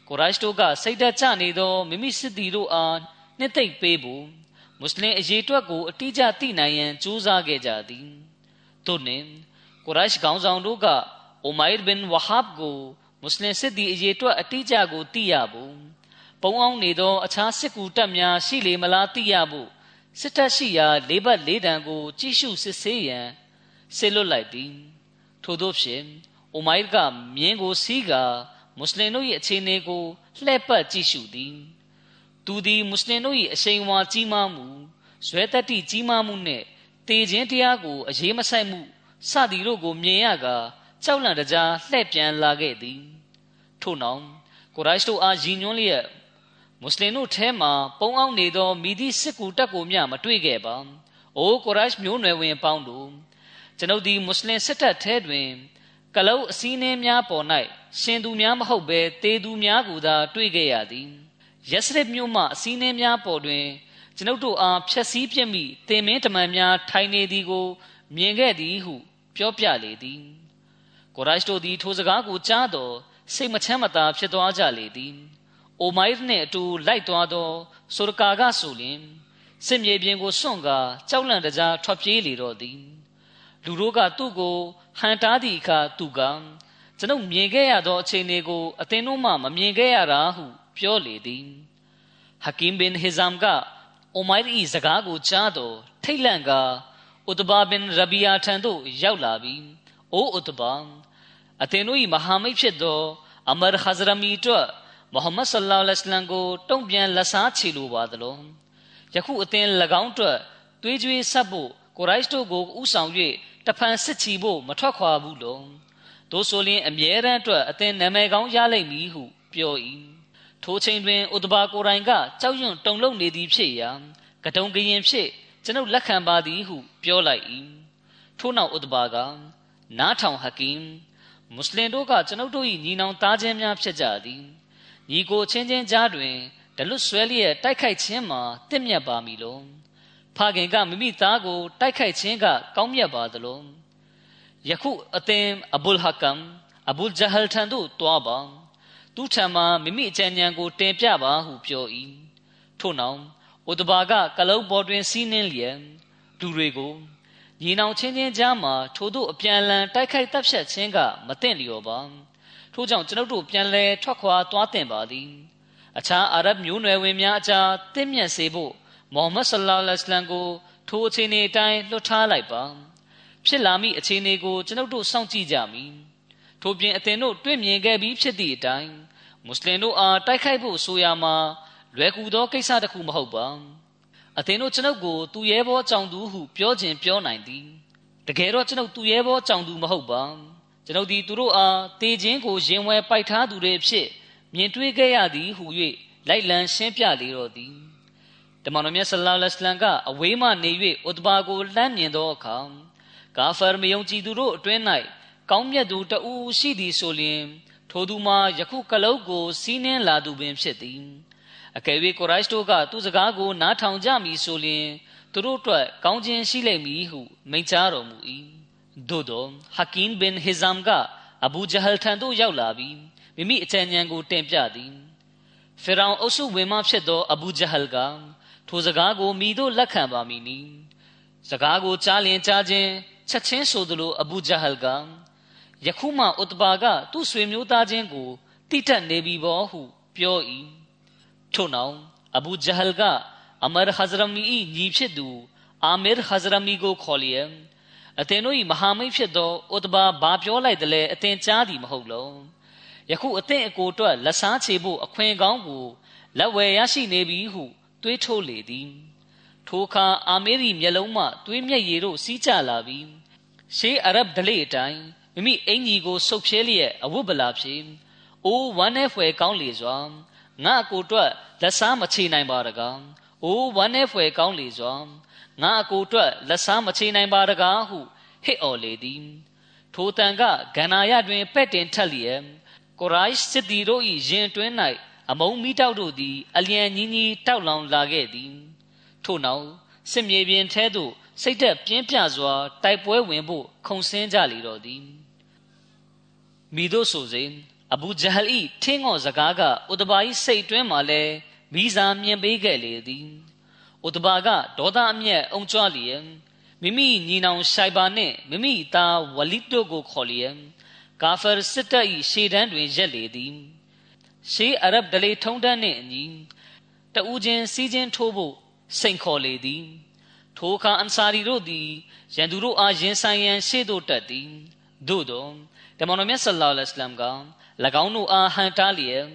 S2: ကိုရိုက်တို့ကစိတ်ဓာတ်ကျနေသောမိမိစစ်သည်တို့အားနှစ်သိမ့်ပေးဖို့မွတ်စလင်အရေးအတွက်ကိုအတိအကျသိနိုင်ရန်ကြိုးစားခဲ့ကြသည်တို့နှင့်ကိုရိုက်ခေါင်းဆောင်တို့ကအိုမိုင်ဘင်ဝဟာဘ်ကိုမွတ်စလင်စစ်သည်အရေးအတွက်အတိအကျကိုသိရဖို့ပုံအောင်နေသောအခြားစစ်ကူတပ်များရှိလေမလားသိရဖို့စစ်တပ်ရှိရာလေးဘက်လေးတန်ကိုကြည့်ရှုစစ်ဆေးရန် ဆေလွတ်လိုက်သည်ထို့သောဖြင့်အိုမိုင်ကမြင်းကိုစီးကာမွတ်စလင်တို့၏အခြေအနေကိုလှည့်ပတ်ကြည့်ရှုသည်သူသည်မွတ်စလင်တို့၏အရှိန်အဝါကြီးမားမှုဇွဲတက်တိကြီးမားမှုနှင့်တေခြင်းတရားကိုအရေးမဆိုင်မှုစသည်တို့ကိုမြင်ရကာကြောက်လန့်တကြားလှည့်ပြန်လာခဲ့သည်ထို့နောက်ကိုရိုက်တို့အားရည်ညွှန်းလျက်မွတ်စလင်တို့ထဲမှပုံအောင်နေသောမိသည့်စစ်ကူတပ်ကိုမျှမတွေ့ခဲ့ပါ။အိုကိုရိုက်မျိုးနွယ်ဝင်ပေါင်းတို့ ကျွန်ုပ်သည်မွတ်စလင်စစ်တပ်ထဲတွင်ကလုတ်အစည်းအင်းများပေါ်၌ရှင်သူများမဟုတ်ဘဲတေသူများကိုသာတွေ့ခဲ့ရသည်ယက်စရစ်မြို့မှအစည်းအင်းများပေါ်တွင်ကျွန်ုပ်တို့အားဖြက်စည်းပြစ်မိတင်မင်းတမန်များထိုင်နေသည်ကို မြင်ခဲ့သည်ဟုပြောပြလေသည်ကိုရိုက်တို့သည်ထိုစကားကိုကြားတော့စိတ်မချမ်းမသာဖြစ်သွားကြလေသည်အိုမိုင်နှင့်အတူလိုက်သွားသောဆိုရကာကဆိုလျင်စစ်မြေပြင်ကိုစွန့်ကာကြောက်လန့်တကြားထွက်ပြေးလေတော့သည် လူတို့ကသူ့ကိုဟန်တားသည့်အခါသူကကျွန်ုပ်မြင်ခဲ့ရသောအခြေအနေကိုအသင်တို့မှမမြင်ခဲ့ရတာဟုပြောလေသည်ဟကင်ဘင်ဟီဇမ်ကအိုမိုင်၏စကားကိုကြားတော့ထိတ်လန့်ကာဥတဘာဘင်ရဘီယာထံသို့ရောက်လာပြီးအိုဥတဘာအသင်တို့၏မဟာမိတ်ဖြစ်သောအမရခဇရမီတို့မုဟမ္မဒ်ဆလ္လာလဟ်အလိုင်းကိုတုံ့ပြန်လက်စားချေလိုပါသလိုယခုအသင်၎င်းတို့သွေးကြွေးဆက်ဖို့ ကိုရိုက်တို့ကိုဥဆောင်၍တဖန်စစ်ချီဖို့မထွက်ခွာဘူးလို့သို့ဆိုလျှင်အမြဲတမ်းအတွက်အသင်နာမည်ကောင်းရလိမ့်မည်ဟုပြော၏ထိုချိန်တွင်ဥဒဘာကိုရိုင်ကကြောက်ရွံ့တုန်လှုပ်နေသည်ဖြစ်ရာကတုံကရင်ဖြစ်ကျွန်ုပ်လက်ခံပါသည်ဟုပြောလိုက်၏ထို့နောက်ဥဒဘာကနားထောင်ဟကင်မွတ်စလင်တို့ကကျွန်ုပ်တို့၏ညီနောင်သားချင်းများဖြစ်ကြသည်ညီကိုချင်းချင်းကြားတွင်ဒလွတ်ဆွဲလျက်တိုက်ခိုက်ခြင်းမှာတင့်မြတ်ပါမည်လို့ ဖခင်ကမိမိသားကို တိုက်ခိုက်ခြင်းက ကောင်းမြတ်ပါသလိုယခုအသင်အဘူလ်ဟကမ်အဘူဂျဟလ်ထံသို့တွားပါသူထံမှမိမိအကြံဉာဏ်ကို တင်ပြပါဟုပြော၏ထို့နောက်ဥဒဘာကကလုံးပေါ်တွင်စီးနှင်းလျက်လူတွေကိုညီနောင်ချင်းချင်းကြားမှာထို့သို့အပြန်လန်တိုက်ခိုက်တပ်ဖြတ်ခြင်းကမသင့်လျော်ပါထို့ကြောင့်ကျွန်ုပ်တို့ပြန်လဲထွက်ခွာသွားတင်ပါသည်အခြားအာရဗ်မျိုးနွယ်ဝင်များအကြားတင့်မြတ်စေဖို့ မိုဟမ္မဒ်ဆလ္လာလဟ်အလัยဟ်ကိုထိုအခြေအနေအတိုင်းလွှတ်ထားလိုက်ပါဖြစ်လာမိအခြေအနေကိုကျွန်ုပ်တို့စောင့်ကြည့်ကြမည်ထို့ပြင်အသင်တို့တွေ့မြင်ခဲ့ပြီးဖြစ်သည့်အတိုင်းမွတ်စလင်တို့အားတိုက်ခိုက်ဖို့ဆိုရမှာလွယ်ကူသောကိစ္စတစ်ခုမဟုတ်ပါအသင်တို့ကျွန်ုပ်ကိုသူရဲဘောကြောင်သူဟုပြောခြင်းပြောနိုင်သည်တကယ်တော့ကျွန်ုပ်သူရဲဘောကြောင်သူမဟုတ်ပါကျွန်ုပ်ဒီသူတို့အားတေခြင်းကိုရင်ဝဲပိုက်ထားသူတွေဖြစ်မြင်တွေ့ခဲ့ရသည်ဟု၍လိုက်လံရှင်းပြလေတော့သည်တ မန်တော်မြတ်ဆလ္လာလဟ်အလัยဟ်ကအဝေးမှနေ၍ဥတဘာကိုလှမ်းမြင်သောအခါကာဖာမယုံကြည်သူတို့အတွင်း၌ကောင်းမြတ်သူတဦးရှိသည်ဆိုလျှင်ထိုသူမှာယခုကလုတ်ကိုစီးနှင်းလာသူပင်ဖြစ်သည်အကယ်၍ကိုရိုက်တို့ကသူစကားကိုနားထောင်ကြမည်ဆိုလျှင်သူတို့အတွက်ကောင်းခြင်းရှိလိမ့်မည်ဟုမိန့်ကြားတော်မူ၏သို့သောဟကင်ဘင်ဟီဇမ်ကအဘူဂျဟလ်ထံသို့ရောက်လာပြီးမိမိအကြံဉာဏ်ကိုတင်ပြသည်ဖီရောင်အုပ်စုဝင်မှဖြစ်သောအဘူဂျဟလ်က ထိုစကားကိုမိတို့လက်ခံပါမည်နီစကားကိုကြားလင်ကြားခြင်းချက်ချင်းဆိုသလိုအဘူဂျဟလ်ကယခုမှဥတဘာကသူ့ဆွေမျိုးသားချင်းကိုတိတက်နေပြီဘောဟု ပြော၏ထို့နောက်အဘူဂျဟလ်ကအမရဟဇရမီ၏ညီဖြစ်သူအာမီရဟဇရမီကိုခေါ်လျက်အသင်တို့၏မဟာမိတ်ဖြစ်သောဥတဘာဘာပြောလိုက်တယ်လဲအသင်ကြားသည်မဟုတ်လောယခုအသင်အကိုအတွက်လက်စားချေဖို့အခွင့်ကောင်းကိုလက်ဝယ်ရရှိနေပြီဟု တွေးထိုးလေသည် ထိုအခါအာမေရီမျက်လုံးမှသွေးမျက်ရည်တို့စီးကျလာပြီးရှေးအရဗ်ဒလေအတိုင်းမိမိအင်ကြီးကိုဆုပ်ဖြဲလျက်အဝတ်ပလာဖြစ်အိုးဝမ်းနဲ့ဖွယ်ကောင်းလေစွာငါအကိုအတွက်လက်စားမချေနိုင်ပါတကားအိုးဝမ်းနဲ့ဖွယ်ကောင်းလေစွာငါအကိုအတွက်လက်စားမချေနိုင်ပါတကားဟုဟစ်အော်လေသည်ထိုတန်ကဂန္နာယတွင်ပဲ့တင်ထက်လျက်ကိုရိုက်စစ်တီတို့၏ရင်တွင်း၌ အမုံမီတောက်တို့သည် အလျံကြီးကြီးတောက်လောင်လာခဲ့သည် ထို့နောက်စစ်မြေပြင်ထဲသို့စိတ်သက်ပြင်းပြစွာ တိုက်ပွဲဝင်ဖို့ခုန်ဆင်းကြလေတော့သည်မိတို့ဆိုစဉ်အဘူဂျဟလ်ဤထင်းငေါ်စကားကဥတဘာ၏စိတ်တွင်းမှလည်းမိစာမြင်ပေးခဲ့လေသည်ဥတဘာကဒေါသအမျက်အုံကြွလျက်မိမိညီနောင်ရှိုင်ဘာနှင့်မိမိသားဝလီတို့ကိုခေါ်လျက်ကာဖာစစ်တပ်၏ရှေ့တန်းတွင်ရက်လေသည် ရှေးအရဗ်ဒလေထုံးတန်းနှင့်အညီတဦးချင်းစီးချင်းထိုးဖို့စိန်ခေါ်လေသည်ထိုအခါအန်ဆာရီတို့သည်ရန်သူတို့အားရင်ဆိုင်ရန်ရှေ့သို့တက်သည်သို့သောတမန်တော်မြတ်ဆလ္လာလဟ်အလัยဟ်က၎င်းတို့အားဟန်တားလျက်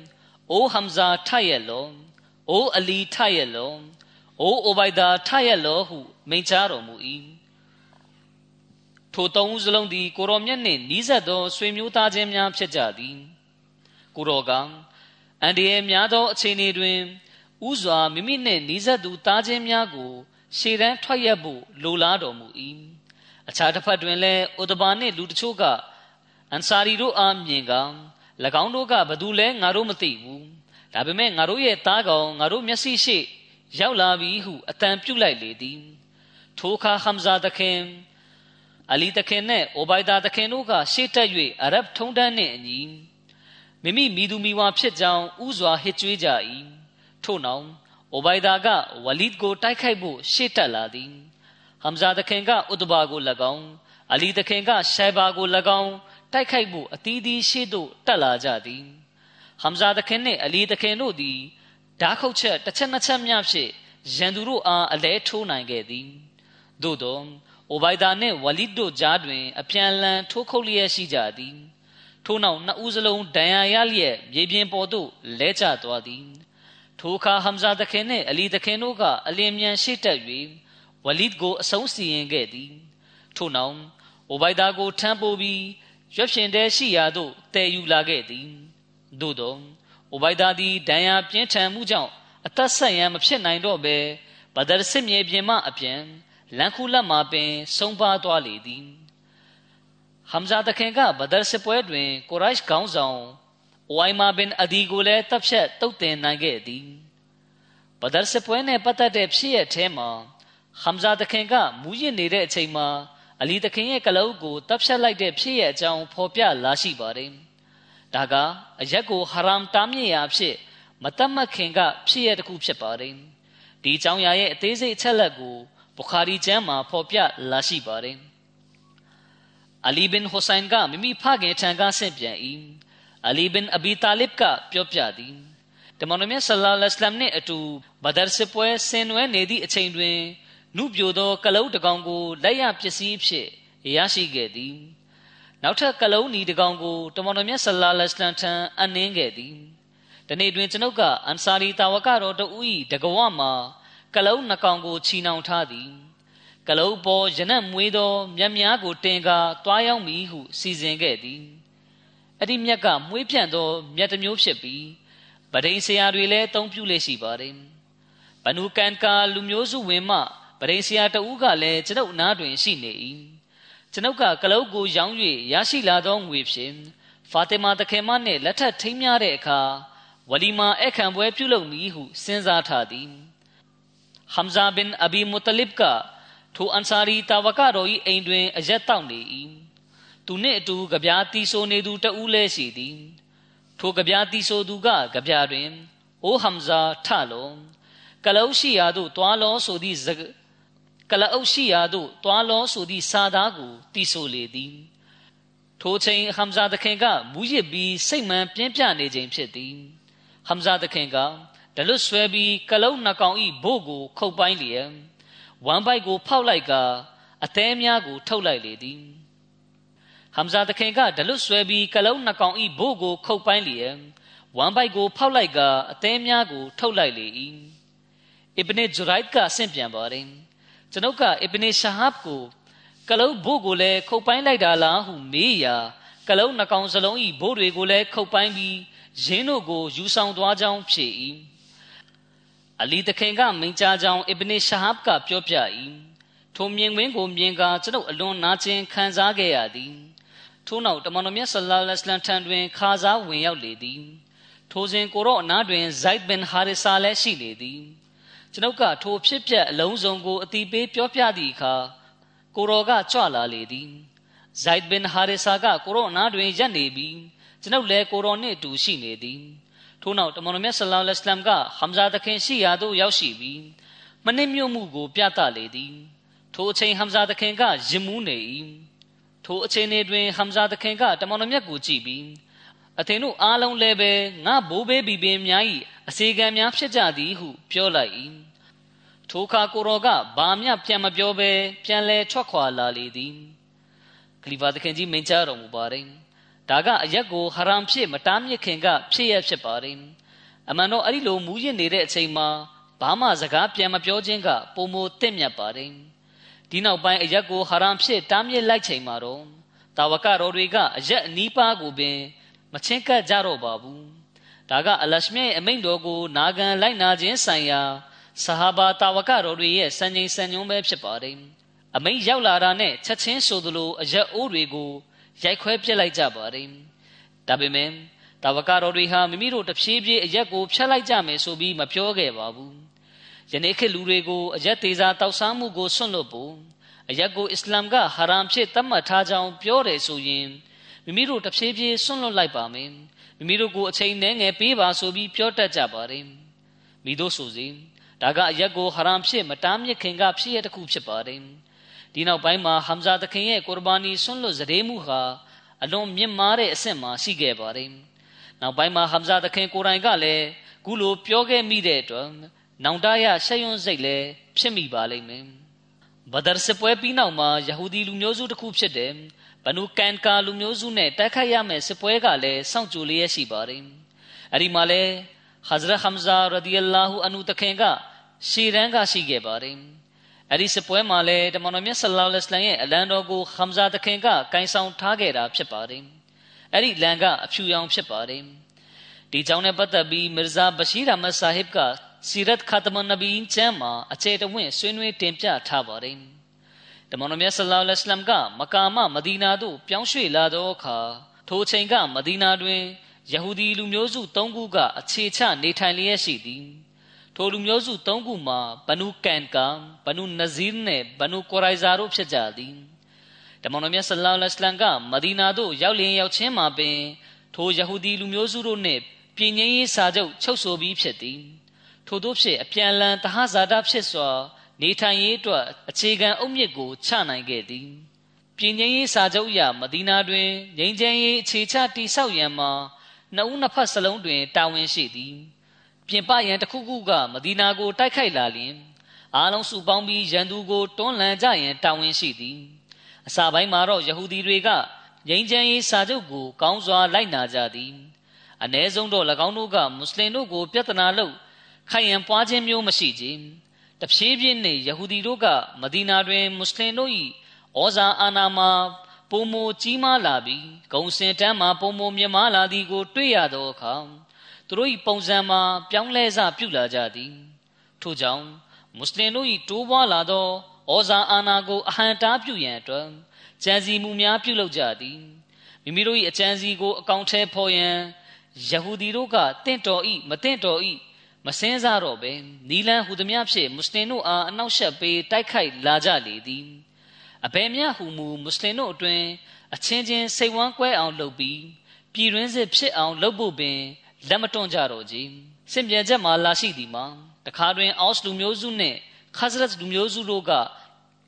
S2: အိုဟမ်ဇာထရဲ့လောအိုအလီထရဲ့လောအိုအိုဘိုင်ဒါထရဲ့လောဟုမိန့်ကြားတော်မူ၏ထိုသုံးဦးစလုံးသည်ကိုရောမြတ်နှင့်နီးစပ်သောဆွေမျိုးသားချင်းများဖြစ်ကြသည်ကိုရောက အန်ဒီရဲ့များသောအခြေအနေတွင်ဥစွာမိမိနှင့်နီးစပ်သူသားချင်းများကို ရှေ့တန်းထွက်ရက်ဖို့လိုလားတော်မူ၏အခြားတစ်ဖက်တွင်လည်းဥဒဘာနှင့်လူတချို့ကအန်ဆာရီတို့အားမြင်က၎င်းတို့ကဘသူလဲငါတို့မသိဘူးဒါပေမဲ့ငါတို့ရဲ့သားကောင်ငါတို့မျက်စိရှိရောက်လာပြီဟုအတန်ပြုတ်လိုက်လေသည်ထိုအခါဟမ်ဇာတခင်အလီတခင်နဲ့အိုဘိုင်ဒါတခင်တို့ကရှေ့တက်၍အရဗ်ထုံးတန်းနှင့်အညီ မိမိမိသူမိဝါဖြစ်ကြောင်းဥစွာဟစ်ကြွေးကြ၏ထို့နောက်အိုဘိုင်ဒါကဝလီဒ်ကိုတိုက်ခိုက်ဖို့ရှေ့တက်လာသည်ဟမ်ဇာတခင်ကဥဒဘာကို၎င်းအလီတခင်ကရှိုင်ဘာကို၎င်းတိုက်ခိုက်ဖို့အသီးသီးရှေ့သို့တက်လာကြသည်ဟမ်ဇာတခင်နှင့်အလီတခင်တို့သည်ဓာခုတ်ချက်တစ်ချက်နှစ်ချက်များဖြင့်ရန်သူတို့အားအလဲထိုးနိုင်ခဲ့သည်သို့သောအိုဘိုင်ဒါနှင့်ဝလီဒ်တို့ကြားတွင် အပြန်လန်ထိုးခုတ်လျက်ရှိကြသည် ထို့နောက်နှစ်ဦးစလုံးဒဏ်ရာရလျက်မြေပြင်ပေါ်သို့လဲကျသွားသည်ထိုအခါဟမ်ဇာတခင်နှင့်အလီတခင်တို့ကအလင်းမြန်ရှိတက်၍ဝလီဒ်ကိုအဆုံးစီရင်ခဲ့သည်ထို့နောက်အိုဘိုင်ဒါကိုထမ်းပိုးပြီးရွက်ဖြင်တဲ့ရှိရာသို့တည်ယူလာခဲ့သည်သို့သောအိုဘိုင်ဒါသည်ဒဏ်ရာပြင်းထန်မှုကြောင့်အသက်ဆက်ရန်မဖြစ်နိုင်တော့ဘဲဘဒရစစ်မြေပြင်မှအပြန်လန်ခုလက်မှာပင်ဆုံးပါသွားလေသည် ဟမ်ဇာတခင်ကဘဒရစစ်ပွဲတွင်ကိုရိုက်ခေါင်းဆောင်ဝိုင်မာဘင်အဒီကိုလည်းတပ်ဖြတ်တုတ်တင်နိုင်ခဲ့သည်ဘဒရစစ်ပွဲနဲ့ပတ်သက်တဲ့ဖြစ်ရထဲမှာဟမ်ဇာတခင်ကမူးယစ်နေတဲ့အချိန်မှာအလီတခင်ရဲ့ကလအုပ်ကိုတပ်ဖြတ်လိုက်တဲ့ဖြစ်ရအကြောင်းဖော်ပြလာရှိပါတယ်ဒါကအရက်ကိုဟာရမ်တားမြစ်ရာဖြစ်မတတ်မှတ်ခင်ကဖြစ်ရတစ်ခုဖြစ်ပါတယ်ဒီအကြောင်းအရာရဲ့အသေးစိတ်အချက်လက်ကိုဘုခါရီကျမ်းမှာဖော်ပြလာရှိပါတယ် အလီဘင်ဟူဆိုင်ကမိမိဖခင်ထံကဆင့်ပြန်၏အလီဘင်အဘီတာလစ်ကပြောပြသည်တမန်တော်မြတ်ဆလ္လာလဟ်အလัยဟ်နှင့်အတူဘဒရ်စစ်ပွဲဆင်နွှဲနေသည့်အချိန်တွင်နုပြိုသောကလုံးတကောင်ကိုလက်ရပစ္စည်းဖြစ်ရရှိခဲ့သည်နောက်ထပ်ကလုံးနီတကောင်ကိုတမန်တော်မြတ်ဆလ္လာလဟ်အလัยဟ်ထံအနှင်းခဲ့သည်ဒီနေ့တွင်ကျွန်ုပ်ကအန်ဆာရီတာဝကတော်တူ၏တကဝမှာကလုံးနှကောင်ကိုချီနှောင်ထားသည် ကလုံးပေါ်ရနက်မွေးသောမြတ်များကိုတင်ကာတွားရောက်မည်ဟုစီစဉ်ခဲ့သည်အဲ့ဒီမြက်ကမွေးပြန့်သောမြတ်တစ်မျိုးဖြစ်ပြီးဗဒိန်ဆရာတွေလည်းအသုံးပြုလေရှိပါတယ်ဘနုကန်ကာလူမျိုးစုဝင်မှပရိဆရာတဦးကလည်းကျွန်ုပ်နားတွင်ရှိနေ၏ကျွန်ုပ်ကကလုတ်ကိုရောင်း၍ရရှိလာသောငွေဖြင့်ဖာတီမာတခင်မနှင့်လက်ထပ်ထိမ်းမြတဲ့အခါဝလီမာအခမ်းပွဲပြုလုပ်မည်ဟုစဉ်းစားထားသည်ဟမ်ဇာဘင်အဘီမူတလစ်က ထိုအန်ဆာရီတာဝကတော်၏အိမ်တွင်အရက်တောက်နေ၏သူနှင့်အတူကြပြားတီဆိုနေသူတဦးလည်းရှိသည်ထိုကြပြားတီဆိုသူကကြပြားတွင်အိုဟမ်ဇာထလောကလုတ်ရှိရာသို့တွားလောဆိုသည့်ကကလအုပ်ရှိရာသို့တွားလောဆိုသည့်စာသားကိုတီးဆိုလေသည်ထိုချိန်ဟမ်ဇာသခင်ကမူးရစ်ပြီးစိတ်မှန်ပြင်းပြနေခြင်းဖြစ်သည်ဟမ်ဇာသခင်ကဒလွတ်ဆွဲပြီးကလုံးနှကောင်ဤဘို့ကိုခုတ်ပိုင်းလျက် ဝမ်ဘိုက်ကို ဖောက်လိုက်ကအသေးများကို ထုတ်လိုက်လေသည်ဟမ်ဇာသခင်ကဒလွတ်ဆွဲပြီးကလုံးနှကောင်ဤဘို့ကိုခုတ်ပိုင်းလျက်ဝမ်ဘိုက်ကို ဖောက်လိုက်ကအသေးများကို ထုတ်လိုက်လေ၏အစ်ဘနဂျူရိုက်ကအဆင့်ပြန်ပါတယ်ကျွန်ုပ်ကအစ်ဘနရှာဟပ်ကိုကလုံးဘို့ကိုလည်းခုတ်ပိုင်းလိုက်တာလားဟုမေးရာကလုံးနှကောင်စလုံးဤဘို့တွေကိုလည်းခုတ်ပိုင်းပြီးရင်းတို့ကိုယူဆောင်သွားကြောင်းဖြစ်၏ အလီတခင်ကမိန့်ကြားကြောင်းအစ်ဘနီရှာဟပ်ကပြောပြ၏ထိုမြင်ကွင်းကိုမြင်ကာကျွန်ုပ်အလွန်နာကျင်ခံစားခဲ့ရသည်ထို့နောက်တမန်တော်မြတ်ဆလ္လာလဟ်အလัยဟ်ထံတွင်ခါစားဝင်ရောက်လေသည်ထိုစဉ်ကိုရောအနားတွင်ဇိုက်ဘင်ဟာရစ်ဆာလည်းရှိလေသည်ကျွန်ုပ်ကထိုဖြစ်ပျက်အလုံးစုံကိုအတိပေးပြောပြသည့်အခါကိုရောကကြွလာလေသည်ဇိုက်ဘင်ဟာရစ်ဆာကကိုရောအနားတွင်ရပ်နေပြီးကျွန်ုပ်လည်းကိုရောနှင့်အတူရှိနေသည် ထို့နောက်တမန်တော်မြတ်ဆလ္လာလဟ်အလัยဟ်ကဟမ်ဇာသခင်ရှိရာသို့ရောက်ရှိပြီးမနစ်မြို့မှုကို ပြသလေသည်ထိုအချိန်ဟမ်ဇာသခင်ကရင်မူးနေ၏ထိုအချိန်တွင်ဟမ်ဇာသခင်ကတမန်တော်မြတ်ကိုကြည့်ပြီးအသင်တို့အားလုံးလည်းပဲငါဘိုးဘေးဘီပင်များ၏အစီကံများဖြစ်ကြသည်ဟု ပြောလိုက်၏ထိုအခါကိုရောကဘာမျှပြန်မပြောဘဲပြန်လဲထွက်ခွာလာလေသည်ခလီဖာသခင်ကြီးမိန့်ကြားတော်မူပါတယ် ဒါကအရက်ကိုဟရမ်ဖြစ်မတားမြစ်ခင်ကဖြစ်ရဖြစ်ပါတယ်အမှန်တော့အဲ့ဒီလိုမူးယစ်နေတဲ့အချိန်မှာဘာမှစကားပြန်မပြောခြင်းကပုံမတင့်မြတ်ပါတယ်ဒီနောက်ပိုင်းအရက်ကိုဟရမ်ဖြစ်တားမြစ်လိုက်ချိန်မှာတော့တာဝကတော်တွေကအရက်အနီးပါးကိုပင်မချင်းကပ်ကြတော့ပါဘူးဒါကအလရှမြရဲ့အမိန့်တော်ကိုနာခံလိုက်နာခြင်းဆိုင်ရာဆဟာဘာတာဝကတော်တွေရဲ့စံချိန်စံညွှန်းပဲဖြစ်ပါတယ်အမိန့်ရောက်လာတာနဲ့ချက်ချင်းဆိုသလိုအရက်အိုးတွေကို ရိုက်ခွဲပစ်လိုက်ကြပါတယ်ဒါပေမဲ့တာဝကတော်တွေဟာမိမိတို့တဖြည်းဖြည်းအရက်ကိုဖျက်လိုက်ကြမယ်ဆိုပြီးမပြောခဲ့ပါဘူးယနေ့ခေတ်လူတွေကိုအရက်သေးစားတောက်စားမှုကိုဆွန့်လွတ်ဖို့အရက်ကိုအစ္စလာမ်ကဟာရမ်ဖြစ်သတ်မှတ်ထားကြောင်းပြောတယ်ဆိုရင်မိမိတို့တဖြည်းဖြည်းဆွန့်လွတ်လိုက်ပါမယ်မိမိတို့ကိုအချိန်နဲ့ငယ်ပေးပါဆိုပြီးပြောတတ်ကြပါတယ်မိတို့ဆိုစီဒါကအရက်ကိုဟာရမ်ဖြစ်မတားမြစ်ခင်ကဖြစ်ရတဲ့ခုဖြစ်ပါတယ် ဒီနောက်ပိုင်းမှာဟမ်ဇာသခင်ရဲ့ကုရ်ဘာနီဆွန့်လွတ်စရေမှုဟာအလွန်မြင့်မားတဲ့အဆင့်မှာရှိခဲ့ပါတယ်နောက်ပိုင်းမှာဟမ်ဇာသခင်ကိုယ်တိုင်ကလည်းခုလိုပြောခဲ့မိတဲ့အတွက်နောင်တရရှက်ရွံ့စိတ်လည်းဖြစ်မိပါလိမ့်မယ်ဘဒရ်စပွဲပြီးနောက်မှာယဟူဒီလူမျိုးစုတစ်ခုဖြစ်တဲ့ဘနူကန်ကာလူမျိုးစုနဲ့တိုက်ခိုက်ရမယ့်စစ်ပွဲကလည်းစောင့်ကြိုလျက်ရှိပါတယ်။အဲဒီမှာလည်းဟဇရဟမ်ဇာရဒီအလာဟူအနုတခင်ကရှေရန်ကရှိခဲ့ပါတယ်။ အဲဒီစစ်ပွဲမှာလည်းတမန်တော်မြတ်ဆလ္လာလဟ်အလိုင်းရဲ့အလံတော်ကိုဟမ်ဇာတခင်ကကင်ဆောင်ထားခဲ့တာဖြစ်ပါတယ်။အဲဒီလံကအဖြူရောင်ဖြစ်ပါတယ်။ဒီကြောင့်နဲ့ပတ်သက်ပြီးမီဇာဘရှိရမတ်ဆာဟစ်ကစီရတ်ခတ်မန်နဘီကျမ်းမှာအခြေတဝင့်ဆွေးနွေးတင်ပြထားပါတယ်။တမန်တော်မြတ်ဆလ္လာလဟ်အလัยဟ်ကမကာမမဒီနာသို့ပြောင်းရွှေ့လာသောအခါထိုချိန်ကမဒီနာတွင်ယဟူဒီလူမျိုးစု၃ခုကအခြေချနေထိုင်လျက်ရှိသည် ထိုလူမျိုးစု၃ခုမှာဘနူကန်ကာဘနူနဇီးနဲ့ဘနူကိုရိုင်ဇာတို့ဖြစ်ကြသည်တမန်တော်မြတ်ဆလ္လာလဟ်အလัยဟ်ကမဒီနာသို့ရောက်လျင်ရောက်ချင်းမှာပင်ထိုယဟူဒီလူမျိုးစုတို့နှင့်ပြည်ငင်းရေးစာချုပ်ချုပ်ဆိုပြီးဖြစ်သည်ထို့သောဖြင့်အပြန်လန်တဟဇာတာဖြစ်စွာနေထိုင်ရေးအတွက်အခြေခံအုတ်မြစ်ကိုချနိုင်ခဲ့သည်ပြည်ငင်းရေးစာချုပ်အရမဒီနာတွင်ငြိမ်းချမ်းရေးအခြေချတိဆောက်ရန်မှာနှစ်ဦးနှစ်ဖက်စလုံးတွင်တာဝန်ရှိသည် ပြင်ပရန်တစ်ခုခုကမဒီနာကိုတိုက်ခိုက်လာလျင်အားလုံးစုပေါင်းပြီးရန်သူကိုတွန်းလှန်ကြရန်တာဝန်ရှိသည်အစာပိုင်းမှာတော့ယဟူဒီတွေကငြိမ်းချမ်းရေးစာချုပ်ကိုကောင်းစွာလိုက်နာကြသည်အ ਨੇ ဆုံးတော့၎င်းတို့ကမွတ်စလင်တို့ကိုပြဿနာလုပ်ခိုင်ရန်ပွားခြင်းမျိုးမရှိကြတဖြည်းဖြည်းနဲ့ယဟူဒီတို့ကမဒီနာတွင်မွတ်စလင်တို့၏ဩဇာအာဏာမှာပုံမကြီးမားလာပြီးဂုံစင်တန်းမှာပုံမမြမားလာသည်ကိုတွေ့ရသောအခါ သူတို့၏ပုံစံမှာပြောင်းလဲစပြုလာကြသည်ထို့ကြောင့်မွတ်စလင်တို့၏တိုးပွားလာသောဩဇာအာဏာကိုအဟံတားပြုရန်အတွက်ကြံစီမှုများပြုလုပ်ကြသည်မိမိတို့၏အကြံစီကိုအကောင့်ထဲဖော်ရန်ယဟူဒီတို့ကတင့်တော်၏မတင့်တော်၏မစင်းစားတော့ပဲနီလန်းဟူသည်များဖြင့်မွတ်စလင်တို့အားအနောက်ရှက်ပေးတိုက်ခိုက်လာကြလေသည်အဘယ်မျှဟူမူမွတ်စလင်တို့အတွင်အချင်းချင်းစိတ်ဝမ်းကွဲအောင်လုပ်ပြီးပြည်တွင်းစစ်ဖြစ်အောင်လုပ်ဖို့ပင် လက်မတွန့်ကြတော့ကြီးစင်ပြန်ချက်မှာလာရှိသည်မှာတခါတွင်အော့စ်လူမျိုးစုနှင့်ခါဇရတ်လူမျိုးစုတို့က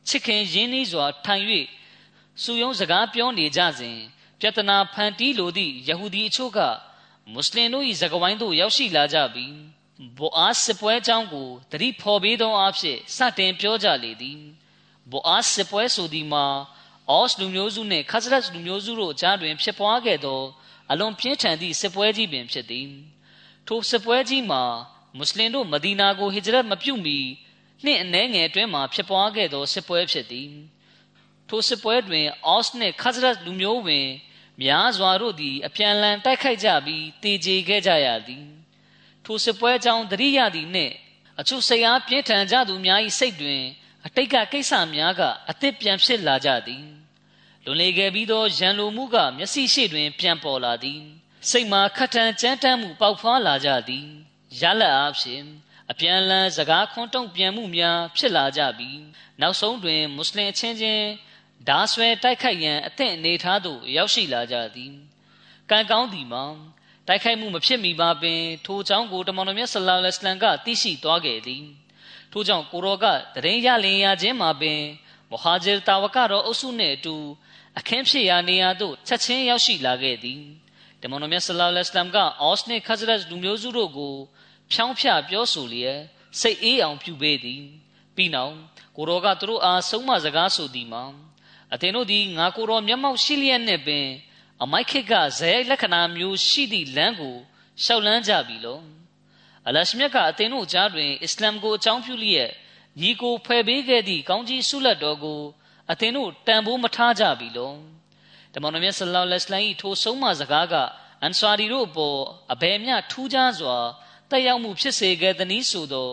S2: ချစ်ခင်ရင်းနှီးစွာထိုင်၍စူယုံစကားပြောနေကြစဉ်ပြတနာဖန်တီးလိုသည့်ယဟူဒီအချို့ကမွတ်စလင်တို့၏ဇဂဝိုင်းသို့ရောက်ရှိလာကြပြီးဘိုအာစစ်ပွဲအကြောင်းကိုတတိဖော်ပေးသောအဖြစ်စတင်ပြောကြလေသည်ဘိုအာစစ်ပွဲဆိုသည်မှာအော့စ်လူမျိုးစုနှင့်ခဇရတ်လူမျိုးစုတို့ကြားတွင်ဖြစ်ပွားခဲ့သော အလွန်ပြင်းထန်သည့်စစ်ပွဲကြီးပင်ဖြစ်သည်ထိုစစ်ပွဲကြီးမှာမွတ်စလင်တို့မဒီနာကိုဟစ်ဂျရတ်မပြုမီနှစ်အနည်းငယ်အတွင်းမှာဖြစ်ပွားခဲ့သောစစ်ပွဲဖြစ်သည်ထိုစစ်ပွဲတွင်အော့စ်နှင့်ခဇရတ်လူမျိုးဝင်များစွာတို့သည်အပြန်အလှန်တိုက်ခိုက်ကြပြီးတေကျေခဲ့ကြရသည်ထိုစစ်ပွဲကြောင့်တရိယာသည်နှင့်အချို့ဆရာပြင်းထန်ကြသူများ၏စိတ်တွင်အတိတ်ကကိစ္စများကအသစ်ပြန်ဖြစ်လာကြသည် လွန်လေခဲ့ပြီးသောရန်လိုမှုကမျက်စိရှိတွင် ပြန်ပေါ်လာသည်စိတ်မှာခတ်ထန်ကြမ်းတမ်းမှုပေါက်ဖွားလာကြသည်ရလက်အားဖြင့်အပြန်လန်းစကားခွန်းတုံ့ပြန်မှုများဖြစ်လာကြပြီးနောက်ဆုံးတွင်မွတ်စလင်အချင်းချင်းဓာဆွဲတိုက်ခိုက်ရန်အသင့်အနေထားသို့ရောက်ရှိလာကြသည်ကံကောင်းသည်မှာတိုက်ခိုက်မှုမဖြစ်မီပါပင် ထိုเจ้าကိုတမန်တော်မြတ်ဆလောလ္လဟ်အလัยဟ်ကသိရှိသွားခဲ့သည်ထို့ကြောင့်ကိုရောကတရင်ရလင်ရခြင်းမှာပင်မဟာဂျီတာဝကတော်အုပ်စုနှင့်အတူ အခင်းဖြစ်ရာနေရာသို့ချက်ချင်းရောက်ရှိလာခဲ့သည်တမန်တော်မြတ်ဆလောလ္လဟ်အလัยဟ်ကအော့စ်နှင့်ခဇရတ်လူမျိုးစုတို့ကို ဖြောင်းဖြပြောဆိုလျက်စိတ်အေးအောင်ပြုပေးသည်ပြီးနောက်ကိုရောကသူတို့အားဆုံးမစကားဆိုသည်မှာအသင်တို့သည်ငါကိုရောမျက်မှောက်ရှိလျက်နှင့်ပင်အမိုက်ခေတ်ကဇယိုက်လက္ခဏာမျိုးရှိသည့်လမ်းကိုရှောက်လန်းကြပြီလောအလရှမြတ်ကအသင်တို့ကြားတွင်အစ္စလာမ်ကိုအကြောင်းပြုလျက်ညီကိုဖယ်ပေးခဲ့သည့်ကောင်းကြီးဆုလက်တော်ကို အသင်တို့တန်ဖိုးမထားကြပြီလောတမန်တော်မြတ်ဆလောလ္လဟ်အလိုင်းထိုဆုံးမစကားကအန်ဆာရီတို့ပေါ်အဘယ်မျှထူးခြားစွာတက်ရောက်မှုဖြစ်စေခဲ့သည်နည်းဆိုသော